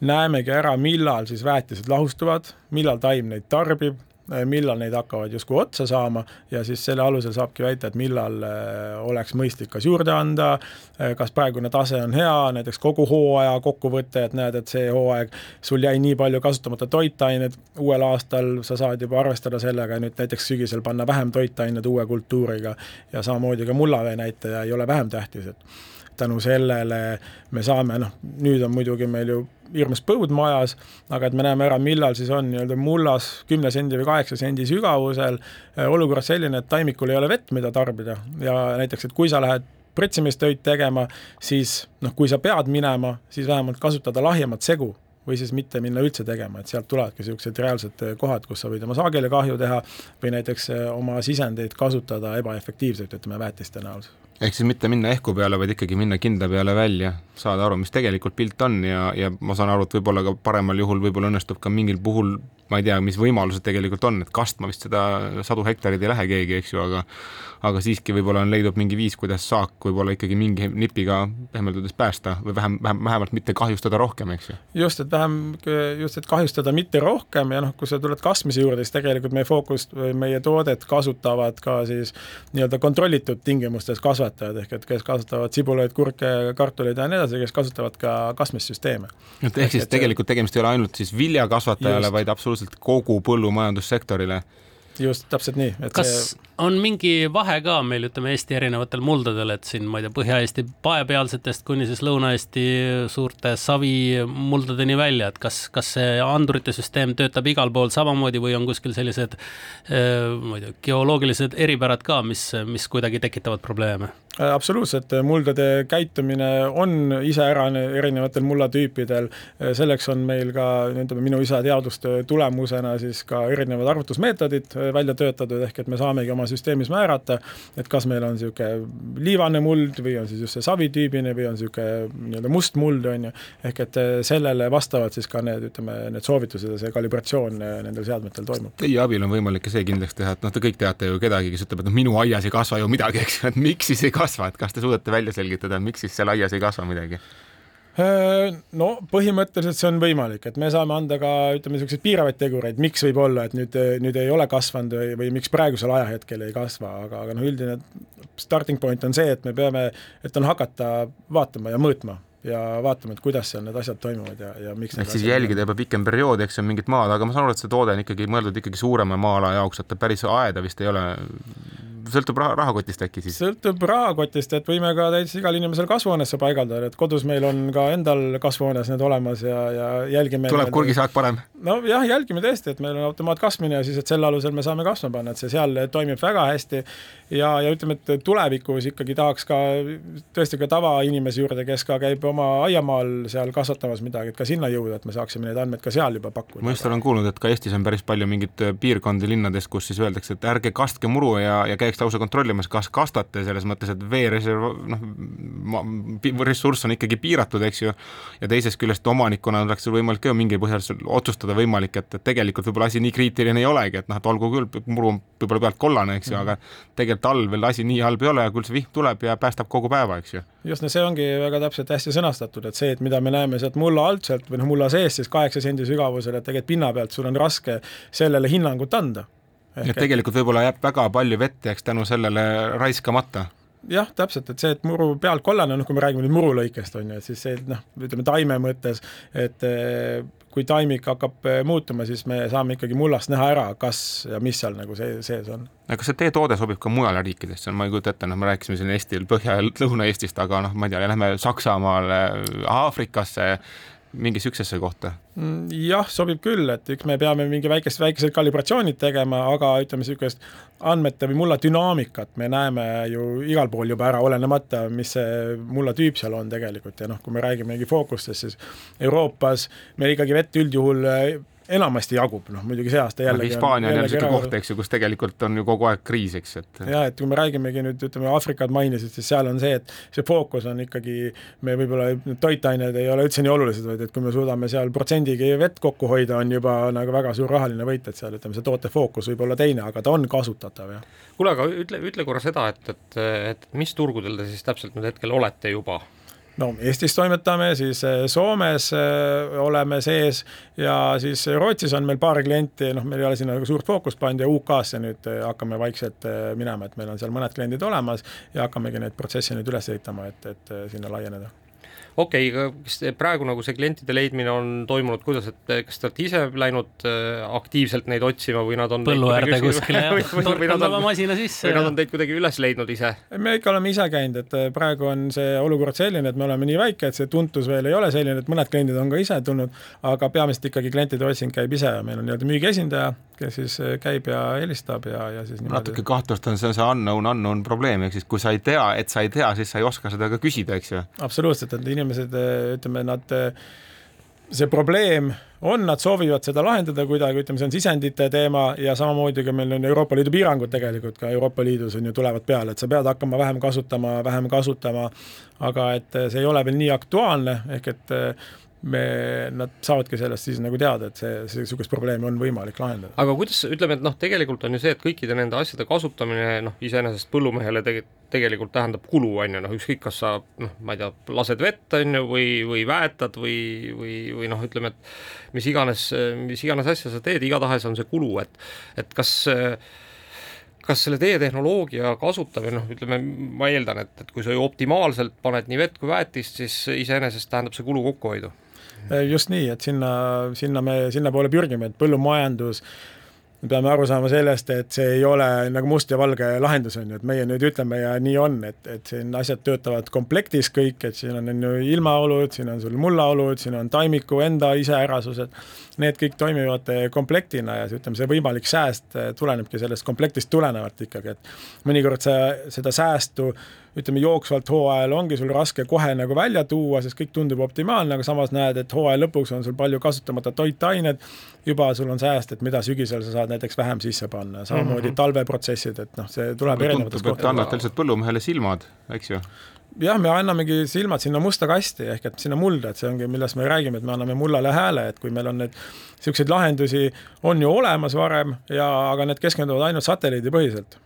Speaker 6: näemegi ära, millal siis väetised lahustuvad, millal taim neid tarbib millal neid hakkavad justkui otsa saama ja siis selle alusel saabki väita, et millal äh, oleks mõistlik kas juurde anda, äh, kas praegune tase on hea, näiteks kogu hooaja kokkuvõte, et näed, et see hooaeg sul jäi nii palju kasutamata toitained, uuel aastal sa saad juba arvestada sellega, nüüd näiteks sügisel panna vähem toitained uue kultuuriga ja samamoodi ka mullavee näitaja ei ole vähem tähtis, et tänu sellele me saame, noh, nüüd on muidugi meil ju hirmus põud majas, aga et me näeme ära, millal siis on nii-öelda mullas kümne sendi või kaheksa sendi sügavusel äh, olukord selline, et taimikul ei ole vett, mida tarbida. Ja näiteks, et kui sa lähed pritsimistöid tegema, siis noh, kui sa pead minema, siis vähemalt kasutada lahjemat segu või siis mitte minna üldse tegema, et sealt tulevadki niisugused reaalsed kohad, kus sa võid oma saagile kahju teha või näiteks äh, oma sisendeid kasutada ebaefektiivselt, ütleme, väetiste näol
Speaker 4: ehk siis mitte minna ehku peale, vaid ikkagi minna kinda peale välja, saada aru, mis tegelikult pilt on ja, ja ma saan aru, et võib-olla ka paremal juhul võib-olla õnnestub ka mingil puhul ma ei tea, mis võimalused tegelikult on, et kastma vist seda sadu hektareid ei lähe keegi, eks ju, aga aga siiski võib-olla on leidub mingi viis, kuidas saak võib-olla ikkagi mingi nipiga pehmelt öeldes päästa või vähem, vähem, vähemalt mitte kahjustada rohkem, eks ju.
Speaker 6: just, et vähem, just, et kahjustada mitte rohkem ja noh, kui sa tuled kastmise juurde, siis tegelikult meie fookus, meie toodet kasutavad ka siis nii-öelda kontrollitud tingimustes kasvatajad, ehk et kes kasvatavad sibulaid, kurke, kartuleid ja nii edasi, kes kasutavad ka kastmissüsteeme.
Speaker 4: et ehk siis et tegelikult tegemist ei ole ainult siis viljakasvatajale, vaid absoluutselt kogu põllumajandussektorile
Speaker 6: just, täpselt nii.
Speaker 5: kas see... on mingi vahe ka meil, ütleme Eesti erinevatel muldadel, et siin, ma ei tea, Põhja-Eesti paepealsetest kuni siis Lõuna-Eesti suurte savimuldadeni välja, et kas, kas see andurite süsteem töötab igal pool samamoodi või on kuskil sellised äh, ma ei tea, geoloogilised eripärad ka, mis, mis kuidagi tekitavad probleeme?
Speaker 6: Absoluutselt, muldade käitumine on iseärane erinevatel mullatüüpidel, selleks on meil ka, ütleme, minu isa teadustöö tulemusena siis ka erinevad arvutusmeetodid välja töötatud, ehk et me saamegi oma süsteemis määrata, et kas meil on niisugune liivane muld või on siis just see savitüübine või on niisugune nii-öelda must muld, on ju, ehk et eh, sellele vastavad siis ka need, ütleme, need soovitused ja see kalibratsioon eh, nendel seadmetel toimub.
Speaker 4: Teie abil on võimalik ka see kindlaks teha, et noh, te kõik teate ju kedagi, kes ütleb, et noh, minu aias ei kasva ju midagi, eks ju, et miks siis ei kasva, et kas te suudate välja selgitada, miks siis seal aias ei kasva midagi?
Speaker 6: No põhimõtteliselt see on võimalik, et me saame anda ka ütleme, niisuguseid piiravaid tegureid, miks võib olla, et nüüd, nüüd ei ole kasvanud või, või miks praegusel ajahetkel ei kasva, aga, aga noh, üldine starting point on see, et me peame, et on hakata vaatama ja mõõtma ja vaatame, et kuidas seal need asjad toimuvad ja, ja miks
Speaker 4: ehk siis jälgida juba pikem periood, eks ju, mingit maad, aga ma saan aru, et see toode on ikkagi mõeldud ikkagi suurema maa-ala jaoks, et ta päris aeda vist ei ole sõltub raha, rahakotist äkki siis?
Speaker 6: sõltub rahakotist, et võime ka täitsa igal inimesel kasvuhoonesse paigaldada, et kodus meil on ka endal kasvuhoones need olemas ja, ja jälgime
Speaker 4: tuleb kurgisaak parem?
Speaker 6: nojah, jälgime tõesti, et meil on automaatkasvamine ja siis, et selle alusel me saame kasvama panna, et see seal toimib väga hästi ja, ja ütleme, et tulevikus ikkagi tahaks ka tõesti ka tavainimese juurde, kes ka käib oma aiamaal seal kasvatamas midagi, et ka sinna jõuda, et me saaksime neid andmeid ka seal juba pakkuda.
Speaker 4: ma just olen kuulnud, et ka Eestis on päris palju mingeid piirkondi linnades, kus siis öeldakse, et ärge kastke muru ja, ja käiks lausa kontrollimas, kas kastate selles mõttes, et veereserv, noh, ressurss on ikkagi piiratud, eks ju, ja teisest küljest omanikuna oleks sul võimalik ka mingil põhjusel otsustada võimalik, et, et tegelikult võib-olla asi nii kriitiline ei olegi, et noh, et olgu küll, muru on võib-olla pealt kollane, eks ju mm, -hmm. aga tegelikult talvel asi nii halb ei ole ja küll see vihm tuleb ja päästab kogu päeva, eks ju.
Speaker 6: just, no see ongi väga täpselt hästi sõnastatud, et see, et mida me näeme sealt mulla alt sealt või noh, mulla sees siis kaheksa sendi sügavusel, et tegelikult pinna pealt sul on raske sellele hinnangut anda
Speaker 4: et tegelikult võib-olla jääb väga palju vett jääks tänu sellele raiskamata
Speaker 6: jah, täpselt, et see, et muru pealt kollane, noh, kui me räägime nüüd muru lõikest, on ju, et siis see, noh, ütleme taime mõttes, et eh, kui taimik hakkab eh, muutuma, siis me saame ikkagi mullast näha ära, kas ja mis seal nagu see, sees on.
Speaker 4: kas see teie toode sobib ka mujale riikidesse, ma ei kujuta ette, noh, me rääkisime siin Eestil Põhja- ja Lõuna-Eestist, aga noh, ma ei tea, lähme Saksamaale, Aafrikasse, mingi niisugusesse kohta?
Speaker 6: Mm, jah, sobib küll, et üks, me peame mingi väikest, väikesed kalibratsioonid tegema, aga ütleme, niisugust andmete või mulla dünaamikat me näeme ju igal pool juba ära, olenemata, mis see mulla tüüp seal on tegelikult ja noh, kui me räägime mingi fookustest, siis Euroopas meil ikkagi vett üldjuhul enamasti jagub, noh muidugi see aasta jällegi
Speaker 4: Hispaania on jälle niisugune koht, eks ju, kus tegelikult on ju kogu aeg kriis, eks, et
Speaker 6: jah, et kui me räägimegi nüüd, ütleme, Aafrikat mainisid, siis seal on see, et see fookus on ikkagi, me võib-olla toitained ei ole üldse nii olulised, vaid et kui me suudame seal protsendigi vett kokku hoida, on juba nagu väga suur rahaline võit, et seal ütleme, see toote fookus võib olla teine, aga ta on kasutatav, jah.
Speaker 3: kuule, aga ütle, ütle korra seda, et, et, et mis turgudel te siis täpselt nüüd hetkel olete juba?
Speaker 6: No Eestis toimetame, siis äh, Soomes äh, oleme sees ja siis Rootsis on meil paar klienti, noh, meil ei ole sinna nagu suurt fookust pannud ja UK-sse nüüd äh, hakkame vaikselt minema, et meil on seal mõned kliendid olemas ja hakkamegi neid protsesse nüüd üles ehitama, et, et sinna laieneda
Speaker 3: okei okay,, aga kas praegu nagu see klientide leidmine on toimunud, kuidas, et kas te olete ise läinud äh, aktiivselt neid otsima või nad on
Speaker 5: põllu äärde kuskile torkanud oma masina sisse.
Speaker 3: või nad on teid kuidagi üles leidnud ise?
Speaker 6: me ikka oleme ise käinud, et äh, praegu on see olukord selline, et me oleme nii väike, et see tuntus veel ei ole selline, et mõned kliendid on ka ise tulnud, aga peamiselt ikkagi klientide otsing käib ise ja meil on nii-öelda müügiesindaja, kes siis äh, käib ja helistab ja, ja siis
Speaker 4: niimoodi. natuke kahtlustan, see on see unknown unknown probleem, ehk siis kui sa ei tea, et sa ei tea, siis sa ei oska seda ka küsida, eks ju.
Speaker 6: absoluutselt, et inimesed, äh, ütleme, nad, äh, see probleem on, nad soovivad seda lahendada kuidagi, ütleme, see on sisendite teema ja samamoodi ka meil on Euroopa Liidu piirangud tegelikult ka Euroopa Liidus on ju, tulevad peale, et sa pead hakkama vähem kasutama, vähem kasutama, aga et see ei ole veel nii aktuaalne, ehk et me, nad saavadki sellest siis nagu teada, et see, niisugust probleemi on võimalik lahendada.
Speaker 3: aga kuidas, ütleme, et noh, tegelikult on ju see, et kõikide nende asjade kasutamine noh, iseenesest põllumehele tege-, tegelikult tähendab kulu, on ju, noh ükskõik, kas sa noh, ma ei tea, lased vett, on ju, või, või väetad või, või, või noh, ütleme, et mis iganes, mis iganes asja sa teed, igatahes on see kulu, et et kas kas selle teie tehnoloogia kasutamine, noh, ütleme, ma eeldan, et, et kui sa ju optimaalselt paned nii vett kui väetist, siis iseenesest tähendab see kulu kokkuhoidu
Speaker 6: just nii, et sinna, sinna me, sinnapoole pürgime, et põllumajandus me peame aru saama sellest, et see ei ole nagu must ja valge lahendus, on ju, et meie nüüd ütleme ja nii on, et, et siin asjad töötavad komplektis kõik, et siin on, on ju ilmaolud, siin on sul mullaolud, siin on taimiku enda iseärasused, need kõik toimivad komplektina ja ütleme, see võimalik sääst tulenebki sellest komplektist tulenevalt ikkagi, et mõnikord sa seda säästu ütleme, jooksvalt hooajal ongi sul raske kohe nagu välja tuua, sest kõik tundub optimaalne, aga samas näed, et hooaja lõpuks on sul palju kasutamata toitained, juba sul on sääst, et mida sügisel sa saad näiteks vähem sisse panna, samamoodi mm -hmm. talveprotsessid, et noh, see tuleb erinevatest
Speaker 4: kohtadest. annate lihtsalt põllumehele silmad, eks ju?
Speaker 6: jah, me annamegi silmad sinna musta kasti ehk et sinna mulda, et see ongi, millest me räägime, et me anname mullale hääle, et kui meil on need niisuguseid lahendusi on ju olemas varem ja, aga need keskenduvad ainult satelliidipõhiselt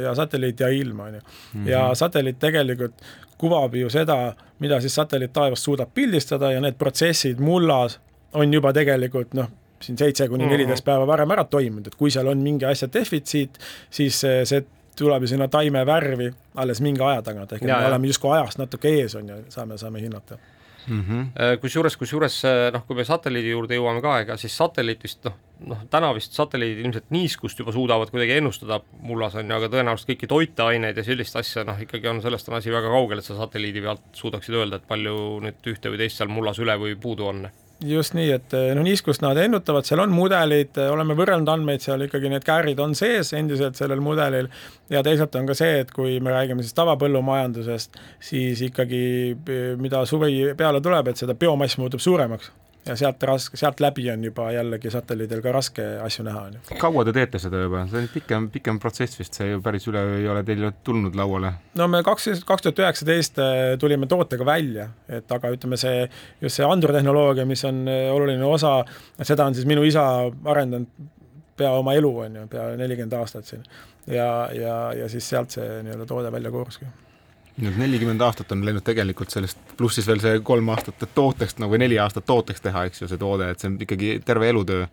Speaker 6: ja satelliit ja ilm, on ju. Mhm. ja satelliit tegelikult kuvab ju seda, mida siis satelliit taevast suudab pildistada ja need protsessid mullas on juba tegelikult noh, siin seitse kuni mhm. neliteist päeva varem ära toimunud, et kui seal on mingi asja defitsiit, siis see tuleb ju sinna taime värvi alles mingi aja tagant, ehk et me oleme justkui ajast natuke ees, on ju, saame, saame hinnata
Speaker 3: mm -hmm.. kusjuures, kusjuures noh, kui me satelliidi juurde jõuame ka, ega siis satelliit vist noh, noh täna vist satelliidid ilmselt niiskust juba suudavad kuidagi ennustada mullas on ju, aga tõenäoliselt kõiki toiteaineid ja sellist asja noh, ikkagi on, sellest on asi väga kaugel, et sa satelliidi pealt suudaksid öelda, et palju nüüd ühte või teist seal mullas üle või puudu on
Speaker 6: just nii, et noh, niiskust nad ennutavad, seal on mudelid, oleme võrrelnud andmeid, seal ikkagi need käärid on sees endiselt sellel mudelil. Ja teisalt on ka see, et kui me räägime siis tavapõllumajandusest, siis ikkagi mida suvi peale tuleb, et seda biomass muutub suuremaks ja sealt raske, sealt läbi on juba jällegi satelliidil ka raske asju näha, on ju.
Speaker 4: kaua te teete seda juba, see on pikem, pikem protsess vist, see ju päris üleöö ei ole teil tulnud lauale?
Speaker 6: no me kaks, kaks tuhat üheksateist äh, tulime tootega välja, et aga ütleme, see, just see andurtehnoloogia, mis on äh, oluline osa, seda on siis minu isa arendanud pea oma elu, on ju, pea nelikümmend aastat siin. ja, ja, ja siis sealt see nii-öelda toode välja kooruski
Speaker 4: nüüd nelikümmend aastat on läinud tegelikult sellest, pluss siis veel see kolm aastat tooteks nagu neli aastat tooteks teha, eks ju, see toode, et see on ikkagi terve elutöö.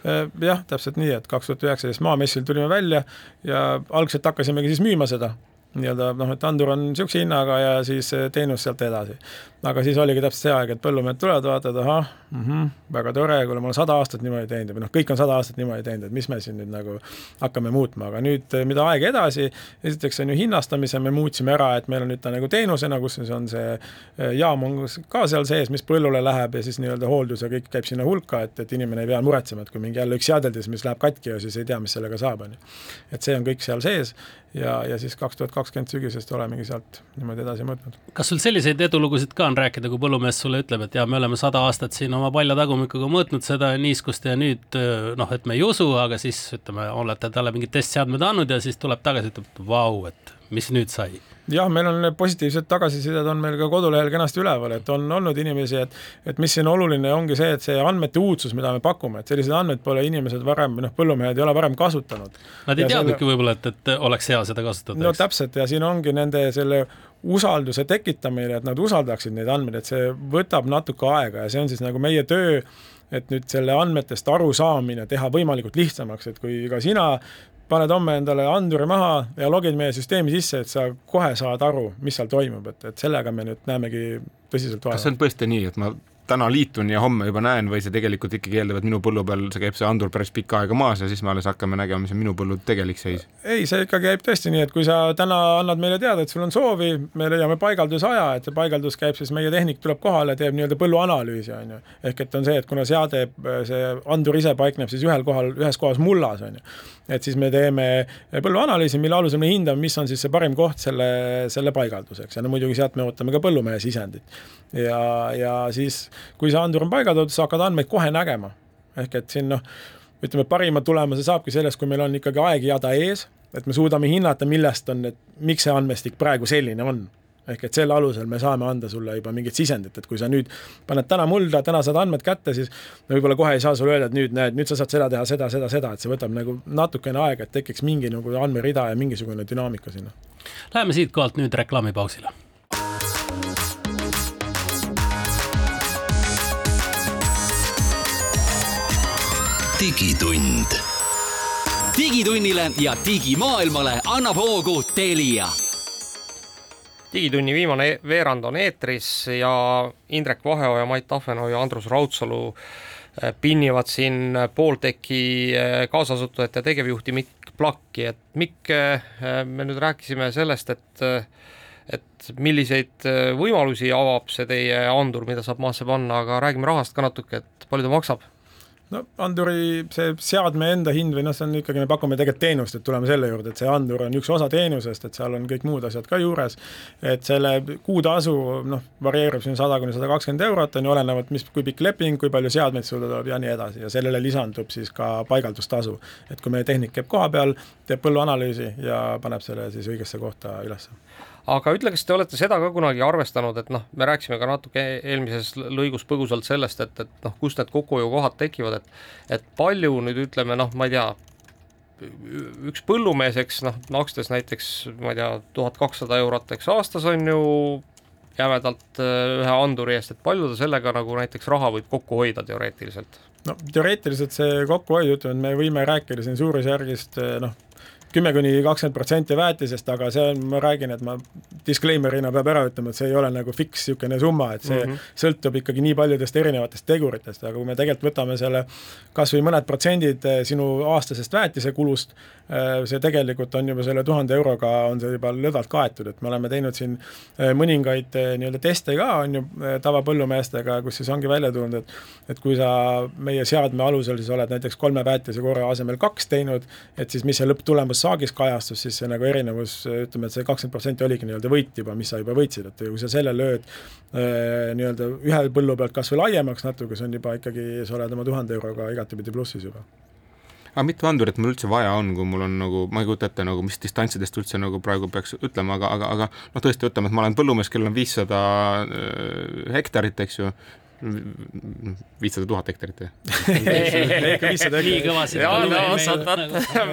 Speaker 6: Äh, jah, täpselt nii, et kaks tuhat üheksateist Maamessil tulime välja ja algselt hakkasimegi siis müüma seda nii-öelda noh, et andur on niisuguse hinnaga ja siis teenus sealt edasi. aga siis oligi täpselt see aeg, et põllumehed tulevad, vaatavad, ahah mm, -hmm, väga tore, kuule, ma olen sada aastat niimoodi teinud või noh, kõik on sada aastat niimoodi teinud, et mis me siin nüüd nagu hakkame muutma, aga nüüd, mida aeg edasi, esiteks on ju hinnastamise me muutsime ära, et meil on nüüd ta nagu teenusena, kus siis on see eh, jaam on ka seal sees, mis põllule läheb ja siis nii-öelda hooldus ja kõik käib sinna hulka, et, et inimene ei pea muretsema, et kui mingi jälle üks jäädeldis, mis läheb katki ja siis ei tea, mis sellega saab, on ju. et see on kõik seal sees ja, ja siis kaks tuhat kakskümmend sügisest olemegi sealt niimoodi edasi mõõtnud.
Speaker 5: kas sul selliseid edulugusid ka on rääkida, kui põllumees sulle ütleb, et jaa, me oleme sada aastat siin oma paljatagumikuga mõõtnud seda niiskust ja nüüd noh, et me ei usu, aga siis ütleme, olete talle mingid testseadmed andnud ja siis tuleb tagasi, ütleb, vau, et mis nüüd sai
Speaker 6: jah, meil on positiivsed tagasisided on meil ka kodulehel kenasti üleval, et on olnud inimesi, et et mis siin oluline ongi see, et see andmete uudsus, mida me pakume, et selliseid andmeid pole inimesed varem, noh, põllumehed ei ole varem kasutanud.
Speaker 5: Nad ei teadnudki selle... võib-olla, et, et oleks hea seda kasutada.
Speaker 6: no täpselt ja siin ongi nende selle usalduse tekitamine, et nad usaldaksid neid andmeid, et see võtab natuke aega ja see on siis nagu meie töö, et nüüd selle andmetest arusaamine teha võimalikult lihtsamaks, et kui ka sina paned homme endale anduri maha ja logid meie süsteemi sisse, et sa kohe saad aru, mis seal toimub, et, et sellega me nüüd näemegi tõsiselt vaeva.
Speaker 4: kas see on tõesti nii, et ma täna liitun ja homme juba näen või see tegelikult ikkagi eeldab, et minu põllu peal see käib see andur päris pikka aega maas ja siis me alles hakkame nägema, mis on minu põllu tegelik seis?
Speaker 6: ei, see ikka käib tõesti nii, et kui sa täna annad meile teada, et sul on soovi, me leiame paigaldusaja, et see paigaldus käib siis, meie tehnik tuleb kohale, teeb nii-öelda põlluanalüüsi, on ju. ehk et on see, et kuna seade, see andur ise paikneb siis ühel kohal, ühes kohas mullas, on ju et siis me teeme põlluanalüüsi, mille alusel me hindame, mis on siis see parim koht selle, selle paigalduseks ja no muidugi sealt me ootame ka põllumehe sisendit. ja, ja siis, kui see andur on paigaldatud, sa hakkad andmeid kohe nägema. ehk et siin noh, ütleme, parima tulemuse saabki sellest, kui meil on ikkagi aegjada ees, et me suudame hinnata, millest on, et miks see andmestik praegu selline on ehk et selle alusel me saame anda sulle juba mingit sisendit, et kui sa nüüd paned täna mulda, täna saad andmed kätte, siis võib-olla kohe ei saa sulle öelda, et nüüd näed, nüüd sa saad seda teha, seda, seda, seda, et see võtab nagu natukene aega, et tekiks mingi nagu andmerida ja mingisugune dünaamika sinna.
Speaker 5: Läheme siitkohalt nüüd reklaamipausile.
Speaker 2: Digitund. digitunnile ja digimaailmale annab hoogu Telia.
Speaker 3: Digitunni viimane e-, veerand on eetris ja Indrek Vaheoja, Mait Tahvenoo ja Andrus Raudsalu äh, pinnivad siin Poolteki äh, kaasasutajat ja tegevjuhti Mikk Plakki, et Mikk, äh, me nüüd rääkisime sellest, et et milliseid võimalusi avab see teie andur, mida saab maasse panna, aga räägime rahast ka natuke, et palju ta maksab
Speaker 6: no anduri see seadme enda hind või noh, see on ikkagi, me pakume tegelikult teenust, et tuleme selle juurde, et see andur on üks osa teenusest, et seal on kõik muud asjad ka juures. et selle kuutasu noh, varieerub siin sada kuni sada kakskümmend eurot on ju, olenevalt, mis, kui pikk leping, kui palju seadmeid sulle tuleb ja nii edasi ja sellele lisandub siis ka paigaldustasu. et kui meie tehnik käib koha peal, teeb põlluanalüüsi ja paneb selle siis õigesse kohta üles
Speaker 3: aga ütle, kas te olete seda ka kunagi arvestanud, et noh, me rääkisime ka natuke eelmises lõigus põgusalt sellest, et, et noh, kust need kokkuhoiukohad tekivad, et et palju nüüd ütleme noh, ma ei tea, üks põllumees, eks noh, makstes näiteks ma ei tea, tuhat kakssada eurot, eks aastas on ju jämedalt äh, ühe anduri eest, et palju ta sellega nagu näiteks raha võib kokku hoida teoreetiliselt?
Speaker 6: no teoreetiliselt see kokkuhoid, ütleme, et me võime rääkida siin suurusjärgist äh, noh, kümme kuni kakskümmend protsenti väetisest, aga see on, ma räägin, et ma disclaimer'ina peab ära ütlema, et see ei ole nagu fiks niisugune summa, et see mm -hmm. sõltub ikkagi nii paljudest erinevatest teguritest, aga kui me tegelikult võtame selle kas või mõned protsendid eh, sinu aastasest väetisekulust, eh, see tegelikult on juba selle tuhande euroga on see juba lõdvalt kaetud, et me oleme teinud siin eh, mõningaid nii-öelda teste ka, on ju, tavapõllumeestega, kus siis ongi välja tulnud, et et kui sa meie seadme alusel siis oled näiteks kolme väetisekorra asemel kaks teinud, et siis mis see lõpptulemus saagis kajastus, siis see nagu erinevus, ütleme, et see kakskümmend protsenti oligi nii-öelda võit juba, mis sa juba võitsid, et kui sa selle lööd äh, nii-öelda ühe põllu pealt kas või laiemaks natuke, see on juba ikkagi, sa oled oma tuhande euroga igatepidi plussis juba.
Speaker 4: Aga mitu andurit mul üldse vaja on, kui mul on nagu, ma ei kujuta ette nagu, mis distantsidest üldse nagu praegu peaks ütlema, aga, aga, aga noh, tõesti ütleme, et ma olen põllumees, kellel on viissada äh, hektarit, eks ju, viissada tuhat hektarit või?
Speaker 5: nii kõvasid.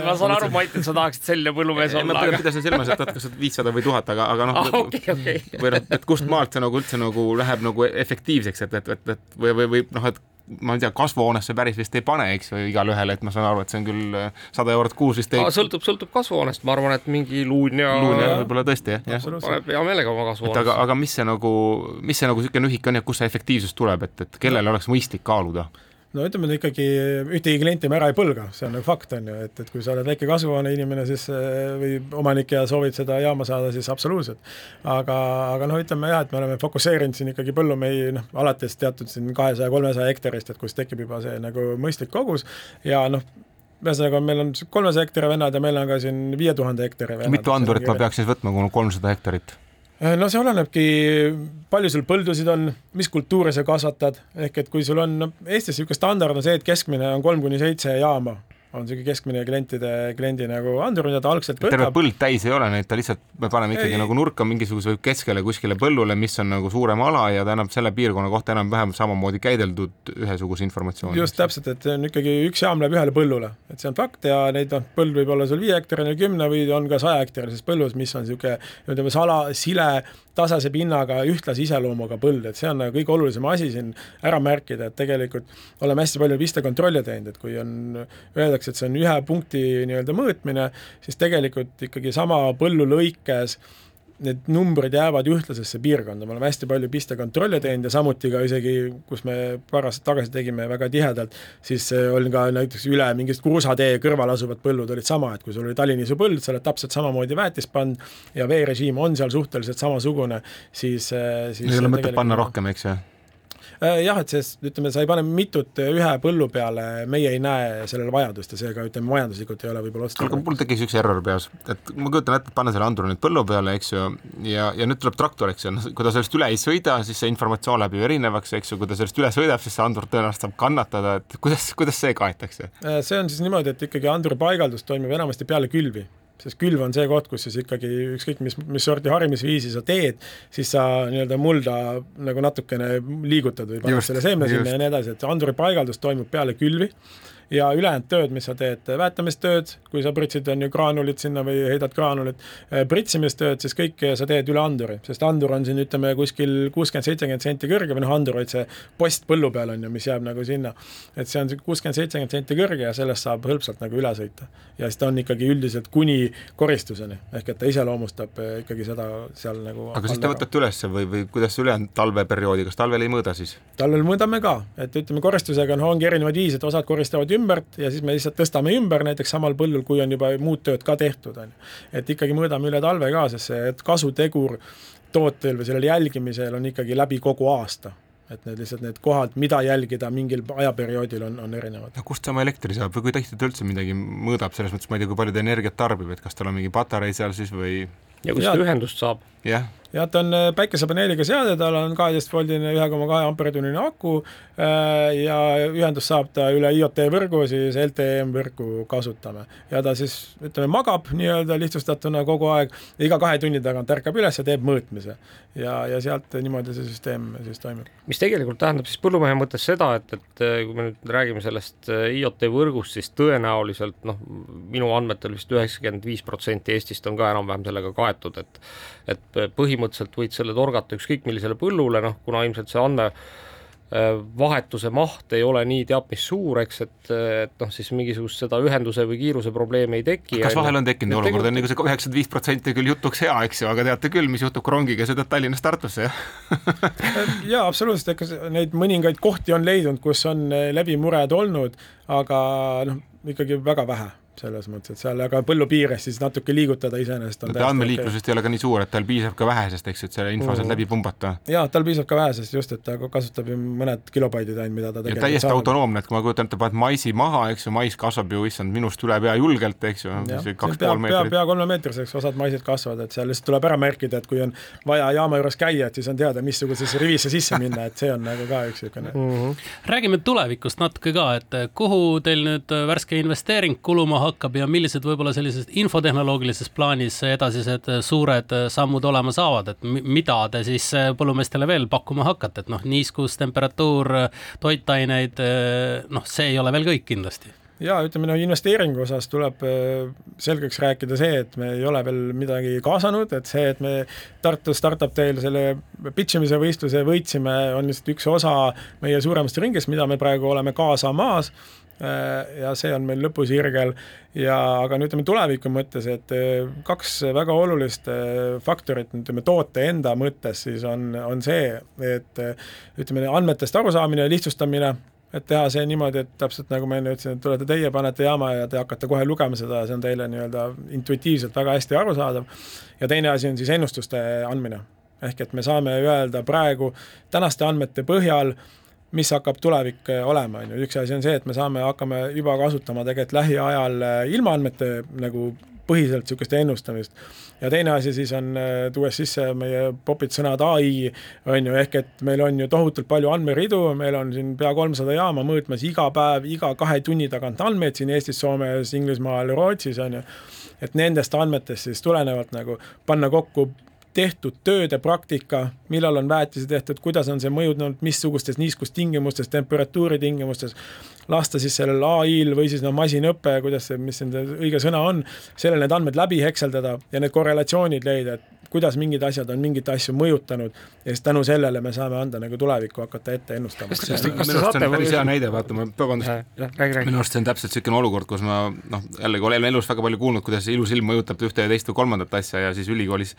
Speaker 3: ma saan aru, Mait, et sa tahaksid selline põllumees olla.
Speaker 4: ma pidasin silmas, et kas viissada või tuhat, aga, aga noh ah,, või noh, et kust maalt see nagu üldse nagu läheb nagu efektiivseks, et, et, et, et või, või, või noh, et ma ei tea, kasvuhoonesse päris vist ei pane, eks ju, igalühele, et ma saan aru, et see on küll äh, sada eurot kuus vist ei.
Speaker 3: sõltub, sõltub kasvuhoonest, ma arvan, et mingi luun ja.
Speaker 4: luun ja võib-olla tõesti jah, jah.
Speaker 3: paneb hea meelega oma kasvuhoonesse.
Speaker 4: aga, aga mis see nagu, mis see nagu niisugune ühik on ja kust see efektiivsus tuleb, et, et kellel oleks mõistlik kaaluda?
Speaker 6: No ütleme ikkagi ühtegi klienti me ära ei põlga, see on nagu fakt, on ju, et, et kui sa oled väike kasvuhoone inimene, siis äh, või omanik ja soovid seda jaama saada, siis absoluutselt. aga, aga noh, ütleme jah, et me oleme fokusseerinud siin ikkagi põllumehi noh, alates teatud siin kahesaja, kolmesaja hektarist, et kus tekib juba see nagu mõistlik kogus ja noh, ühesõnaga, meil on kolmesaja hektari vennad ja meil on ka siin viie tuhande hektari vennad.
Speaker 4: mitu andurit ma peaks siis võtma, kui mul kolmsada hektarit?
Speaker 6: No see olenebki, palju sul põldusid on, mis kultuure sa kasvatad, ehk et kui sul on, no Eestis niisugune standard on see, et keskmine on kolm kuni seitse jaama on niisugune keskmine klientide, kliendi nagu andur, mida ta algselt võtab.
Speaker 4: terve põld täis ei ole neid, ta lihtsalt, me paneme ikkagi ei. nagu nurka mingisuguse keskele kuskile põllule, mis on nagu suurem ala ja ta annab selle piirkonna kohta enam-vähem samamoodi käideldud ühesuguse informatsiooni.
Speaker 6: just täpselt, et see on ikkagi üks jaam läheb ühele põllule, et see on fakt ja neid noh, põld võib olla sul viie hektarine, kümne või on ka saja hektarises põllus, mis on niisugune ütleme, sala, sile tasase pinnaga, ühtlase iseloomuga põld, et see on nagu kõige olulisem asi siin ära märkida, et tegelikult oleme hästi palju pistekontrolle teinud, et kui on, öeldakse, et see on ühe punkti nii-öelda mõõtmine, siis tegelikult ikkagi sama põllu lõikes need numbrid jäävad ühtlasesse piirkonda, me oleme hästi palju pistekontrolle teinud ja samuti ka isegi, kus me paar aastat tagasi tegime väga tihedalt, siis oli ka näiteks üle mingist kruusatee kõrval asuvad põllud olid sama, et kui sul oli Tallinnisu põld, sa oled täpselt samamoodi väetist pannud ja veerežiim on seal suhteliselt samasugune, siis, siis
Speaker 4: ei ole mõtet panna rohkem, eks ju?
Speaker 6: Äh, jah, et sest ütleme, sa ei pane mitut ühe põllu peale, meie ei näe sellele vajadust ja seega ütleme, majanduslikult ei ole võib-olla
Speaker 4: otstarbekas. mul tekkis üks error peas, et ma kujutan ette, et panna selle anduri nüüd põllu peale, eks ju, ja, ja nüüd tuleb traktor, eks ju, noh, kui ta sellest üle ei sõida, siis see informatsioon läheb ju erinevaks, eks ju, kui ta sellest üle sõidab, siis see andur tõenäoliselt saab kannatada, et kuidas, kuidas see kaetakse?
Speaker 6: Äh, see on siis niimoodi, et ikkagi anduri paigaldus toimub enamasti peale külvi sest külv on see koht, kus siis ikkagi ükskõik mis, mis sorti harimisviisi sa teed, siis sa nii-öelda mulda nagu natukene liigutad või paned selle seemne sinna ja nii edasi, et anduri paigaldus toimub peale külvi ja ülejäänud tööd, mis sa teed, väetamistööd, kui sa pritsid, on ju graanulit sinna või heidad graanulit, eh, pritsimistööd, siis kõike sa teed üle anduri, sest andur on siin ütleme kuskil kuuskümmend, seitsekümmend senti kõrge või noh, andur, vaid see post põllu peal on ju, mis jääb nagu sinna. et see on kuuskümmend, seitsekümmend senti kõrge ja sellest saab hõlpsalt nagu üle sõita. ja siis ta on ikkagi üldiselt kuni koristuseni, ehk et ta iseloomustab eh, ikkagi seda seal nagu
Speaker 4: aga siis te võtate ülesse või, või kuidas ülejäänud talveperioodi, kas talvel ei mõõda siis?
Speaker 6: talvel mõõdame ka, et ütleme, koristusega noh, ongi erinevaid viise, et osad koristavad ümbert ja siis me lihtsalt tõstame ümber näiteks samal põllul, kui on juba muud tööd ka tehtud, on ju. et ikkagi mõõdame üle talve ka, sest see kasutegur tootel või sellel jälgimisel on ikkagi läbi kogu aasta et need lihtsalt need kohad, mida jälgida mingil ajaperioodil on, on erinevad.
Speaker 4: no kust ta oma elektri saab või kui tihti ta üldse midagi mõõdab, selles mõttes ma ei tea, kui palju ta energiat tarbib, et kas tal on mingi patarei seal siis või?
Speaker 3: ja kust ta ühendust saab?
Speaker 4: jah
Speaker 6: jah, ta on äh, päikesepaneeliga seade, tal on kaheteist voldine ühe koma kahe amperitunnine aku äh, ja ühendust saab ta üle IoT võrgu, siis LTE võrku kasutame. ja ta siis ütleme, magab nii-öelda lihtsustatuna kogu aeg, iga kahe tunni tagant ärkab üles ja teeb mõõtmise. ja, ja sealt niimoodi see süsteem siis toimib.
Speaker 3: mis tegelikult tähendab siis põllumehe mõttes seda, et, et äh, kui me nüüd räägime sellest IoT võrgust, siis tõenäoliselt noh, minu andmetel vist üheksakümmend viis protsenti Eestist on ka enam-vähem sellega kaetud, et et põhimõtteliselt võid selle torgata ükskõik millisele põllule, noh kuna ilmselt see andme äh, vahetuse maht ei ole nii teab mis suur, eks, et, et noh, siis mingisugust seda ühenduse või kiiruse probleemi ei teki.
Speaker 4: kas vahel on tekkinud olukord, on nagu see üheksakümmend viis protsenti küll jutuks hea, eks ju, aga teate küll, mis juhtub, kui rongiga sõidad Tallinnast Tartusse,
Speaker 6: jah jaa, absoluutselt, ega neid mõningaid kohti on leidnud, kus on läbimured olnud, aga noh, ikkagi väga vähe selles mõttes, et seal aga põllu piires siis natuke liigutada iseenesest
Speaker 4: on no, andmeliiklusest okay. ei ole ka nii suur, et tal piisab ka vähesest, eks ju, et selle info sealt mm. läbi pumbata.
Speaker 6: jaa, tal piisab ka vähesest just, et ta kasutab ju mõned kilobaidid ainult, mida ta
Speaker 4: tegelikult täiesti saab. autonoomne, et kui ma kujutan ette, paned maisi maha, eks ju, mais kasvab ju issand minust üle pea julgelt, eks ju, kaks pool meetrit.
Speaker 6: pea, pea kolmemeetriseks osad maised kasvavad, et seal lihtsalt tuleb ära märkida, et kui on vaja jaama juures käia, et siis on teada, missugusesse rivisse sisse minna, et see on nagu ka üks niisugune mm. -hmm.
Speaker 5: räägime tulevikust natuke ka, et kuhu teil nüüd värske investeering kuluma hakkab ja millised võib-olla sellises infotehnoloogilises plaanis edasised suured sammud olema saavad, et mida te siis põllumeestele veel pakkuma hakkate, et noh, niiskus, temperatuur, toitaineid, noh, see ei ole veel kõik kindlasti.
Speaker 6: Ja ütleme, no investeeringu osas tuleb äh, selgeks rääkida see, et me ei ole veel midagi kaasanud, et see, et me Tartu Startup Teil selle pitch imise võistluse võitsime, on lihtsalt üks osa meie suuremast ringist, mida me praegu oleme kaasamas. Äh, ja see on meil lõpusirgel ja aga no ütleme tuleviku mõttes, et äh, kaks väga olulist äh, faktorit, ütleme toote enda mõttes siis on, on see, et ütleme andmetest arusaamine ja lihtsustamine, et teha see niimoodi, et täpselt nagu ma enne ütlesin, et tulete teie, panete jaama ja te hakkate kohe lugema seda ja see on teile nii-öelda intuitiivselt väga hästi arusaadav. ja teine asi on siis ennustuste andmine. ehk et me saame öelda praegu tänaste andmete põhjal mis hakkab tulevik äh, olema, on ju, üks asi on see, et me saame, hakkame juba kasutama tegelikult lähiajal ilmaandmete nagu põhiselt niisugust ennustamist. ja teine asi siis on, tuues sisse meie popid sõnad ai, on ju, ehk et meil on ju tohutult palju andmeridu, meil on siin pea kolmsada jaama mõõtmas iga päev, iga kahe tunni tagant andmeid siin Eestis, Soomes, Inglismaal, Rootsis, on ju. Et nendest andmetest siis tulenevalt nagu panna kokku tehtud tööde praktika, millal on väetisi tehtud, kuidas on see mõjunud, missugustes niiskustingimustes, temperatuuri tingimustes, lasta siis sellel ai-l või siis noh, masinõpe, kuidas see, mis see õige sõna on, sellel need andmed läbi hekseldada ja need korrelatsioonid leida, et kuidas mingid asjad on mingeid asju mõjutanud ja siis tänu sellele me saame anda nagu tulevikku hakata ette ennustama.
Speaker 4: minu arust see on päris hea näide, vaata ma, vabandust, minu arust see on täpselt niisugune olukord, kus ma noh, jällegi olen elus väga palju kuulnud, kuidas ilus ilm mõjutab ühte ja teist või kolmandat asja ja siis ülikoolis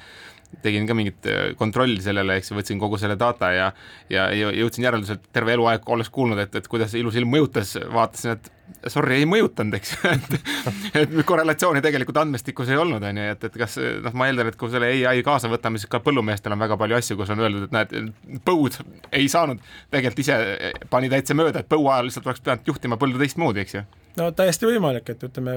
Speaker 4: tegin ka mingit äh, kontrolli sellele, eks ju, võtsin kogu selle data ja ja jõudsin järeldusele, et terve eluaeg olles kuulnud, et, et kuidas ilus ilm mõjutas, vaatasin, et sorry, ei mõjutanud, eks et et korrelatsiooni tegelikult andmestikus ei olnud, on ju, et, et kas noh, ma eeldan, et kui selle ai kaasa võtame, siis ka põllumeestel on väga palju asju, kus on öeldud, et näed, põud ei saanud tegelikult ise, pani täitsa mööda, et põua ajal lihtsalt oleks pidanud juhtima põldu teistmoodi, eks ju.
Speaker 6: No täiesti võimalik, et ütleme,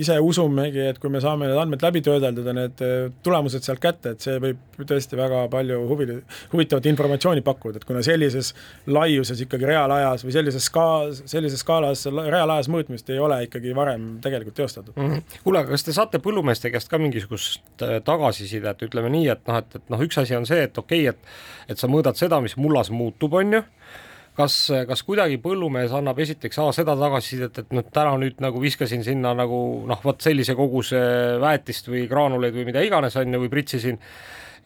Speaker 6: ise usumegi, et kui me saame need andmed läbi töödeldada, need äh, tulemused sealt kätte, et see võib tõesti väga palju huvi, huvitavat informatsiooni pakkuda, et kuna sellises laiuses ikkagi reaalajas või sellises ska-, sellises skaalas reaalajas mõõtmist ei ole ikkagi varem tegelikult teostatud mm.
Speaker 3: -hmm. kuule, aga kas te saate põllumeeste käest ka mingisugust äh, tagasisidet, ütleme nii, et noh, et, et noh, üks asi on see, et okei okay,, et et sa mõõdad seda, mis mullas muutub, on ju kas, kas kuidagi põllumees annab esiteks A seda tagasisidet, et noh, täna nüüd nagu viskasin sinna nagu noh, vot sellise koguse väetist või graanuleid või mida iganes on ju, või pritsisin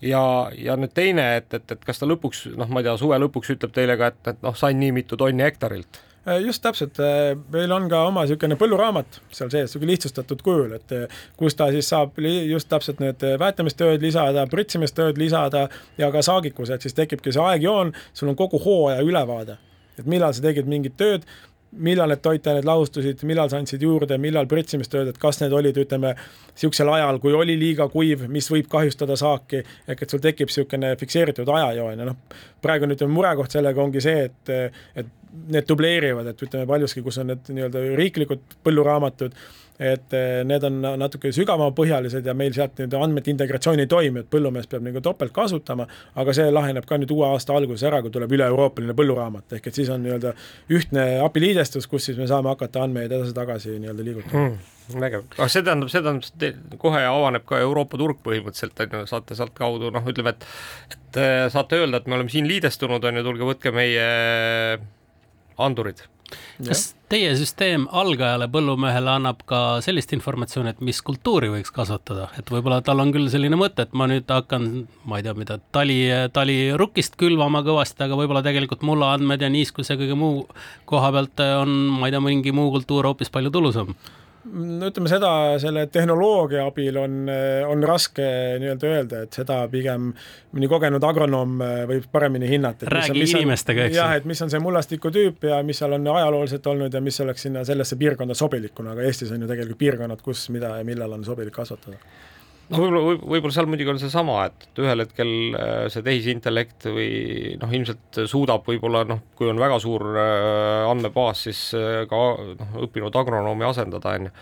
Speaker 3: ja, ja nüüd teine, et, et, et kas ta lõpuks noh, ma ei tea, suve lõpuks ütleb teile ka, et, et noh, sain nii mitu tonni hektarilt
Speaker 6: just täpselt, äh, meil on ka oma niisugune põlluraamat seal sees, niisugune lihtsustatud kujul, et äh, kus ta siis saab just täpselt need väetamistööd lisada, pritsimistööd lisada ja ka saagikused, siis tekibki see aegjoon, sul on kogu hooaja ülevaade. et millal sa tegid mingit tööd, millal need toitained lahustusid, millal sa andsid juurde, millal pritsimistööd, et kas need olid, ütleme, niisugusel ajal, kui oli liiga kuiv, mis võib kahjustada saaki, ehk et sul tekib niisugune fikseeritud ajajoon ja noh, praegu nüüd murekoht sellega ongi see, et, et need dubleerivad, et ütleme paljuski, kus on need nii-öelda riiklikud põlluraamatud, et eh, need on natuke sügavamapõhjalised ja meil sealt nii-öelda andmete integratsiooni ei toimi, et põllumees peab nagu topelt kasutama, aga see laheneb ka nüüd uue aasta alguses ära, kui tuleb üle-euroopaline põlluraamat, ehk et siis on nii-öelda ühtne API-liidestus, kus siis me saame hakata andmeid edasi-tagasi nii-öelda liigutama.
Speaker 3: Hmm vägev, aga see tähendab, see tähendab, kohe avaneb ka Euroopa turg põhimõtteliselt, on ju, saate sealtkaudu noh, ütleme, et et eh, saate öelda, et me oleme siin liidestunud, on ju, tulge võtke meie andurid.
Speaker 5: Kas teie süsteem algajale põllumehele annab ka sellist informatsiooni, et mis kultuuri võiks kasvatada, et võib-olla tal on küll selline mõte, et ma nüüd hakkan, ma ei tea, mida tali, talirukist külvama kõvasti, aga võib-olla tegelikult mulla andmed ja niiskus ja kõige muu koha pealt on, ma ei tea, mingi muu kultuur hoopis palju tulusam
Speaker 6: no ütleme seda, selle tehnoloogia abil on, on raske nii-öelda öelda, et seda pigem mõni kogenud agronoom äh, võib paremini hinnata.
Speaker 5: räägi inimestega, eks
Speaker 6: jah, et mis on see mullastiku tüüp ja mis seal on ajalooliselt olnud ja mis oleks sinna sellesse piirkonda sobilik, kuna ka Eestis on ju tegelikult piirkonnad, kus, mida ja millal on sobilik kasvatada
Speaker 3: no võib-olla võib, võib-olla seal muidugi on seesama, et ühel hetkel äh, see tehisintellekt või noh, ilmselt suudab võib-olla noh, kui on väga suur äh, andmebaas, siis äh, ka noh, õppinud agronoomi asendada, on ju.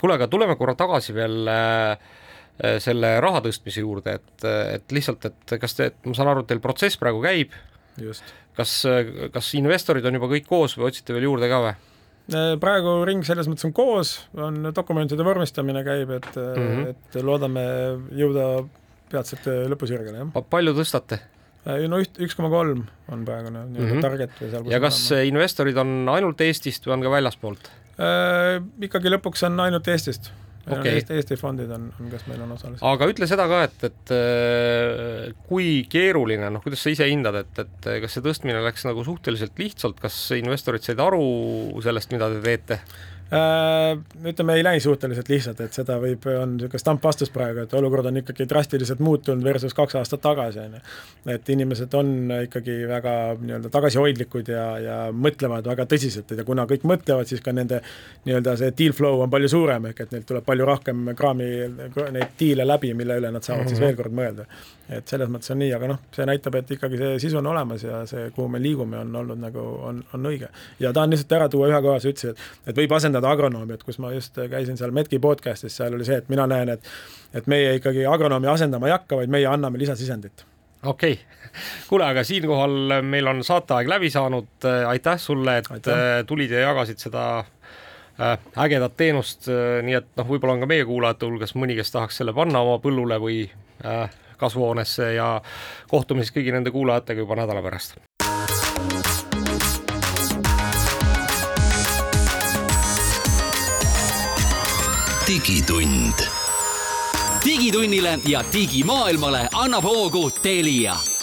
Speaker 3: kuule, aga tuleme korra tagasi veel selle raha tõstmise juurde, et, et lihtsalt, et kas te, ma saan aru, et teil protsess praegu käib, kas, kas investorid on juba kõik koos või otsite veel juurde ka või?
Speaker 6: Äh, praegu ring selles mõttes on koos, on dokumentide vormistamine käib, et mm, -hmm. et loodame jõuda peatselt lõpusirgele, jah.
Speaker 3: palju tõstate?
Speaker 6: Äh, no üht, üks koma kolm on praegune mm -hmm. target või seal.
Speaker 3: ja kas olema. investorid on ainult Eestist või on ka väljaspoolt
Speaker 6: äh,? ikkagi lõpuks on ainult Eestist okay.. Eesti, Eesti fondid on, on, kes meil on osalised.
Speaker 3: aga ütle seda ka, et, et äh, kui keeruline, noh, kuidas sa ise hindad, et, et kas see tõstmine läks nagu suhteliselt lihtsalt, kas investorid said aru sellest, mida te teete?
Speaker 6: Äh, ütleme, ei läinud suhteliselt lihtsalt, et seda võib, on niisugune stampvastus praegu, et olukord on ikkagi drastiliselt muutunud versus kaks aastat tagasi, on ju. et inimesed on ikkagi väga nii-öelda tagasihoidlikud ja, ja mõtlevad väga tõsiselt ja kuna kõik mõtlevad, siis ka nende nii-öelda see deal flow on palju suurem, ehk et neil tuleb palju rohkem kraami, neid diile läbi, mille üle nad saavad mm -hmm. siis mhm. veel kord mõelda. Et selles mõttes on nii, aga noh, see näitab, et ikkagi see sisu on olemas ja see, kuhu me liigume, on olnud nagu, on, on õige. ja tahan lihtsalt ära tuua ühe koha, sa ütlesid, et, et võib asendada asendada agronoomi, et kus ma just käisin seal Metki podcast'is, seal oli see, et mina näen, et et meie ikkagi agronoomi asendama ei hakka, vaid meie anname lisasisendit
Speaker 3: okei okay., kuule, aga siinkohal meil on saateaeg läbi saanud, aitäh sulle, et aitäh. tulid ja jagasid seda äh, ägedat teenust, nii et noh, võib-olla on ka meie kuulajate hulgas mõni, kes tahaks selle panna oma põllule või äh, kasvuhoonesse ja kohtume siis kõigi nende kuulajatega juba nädala pärast.
Speaker 2: digitund. digitunnile ja digimaailmale annab hoogu Telia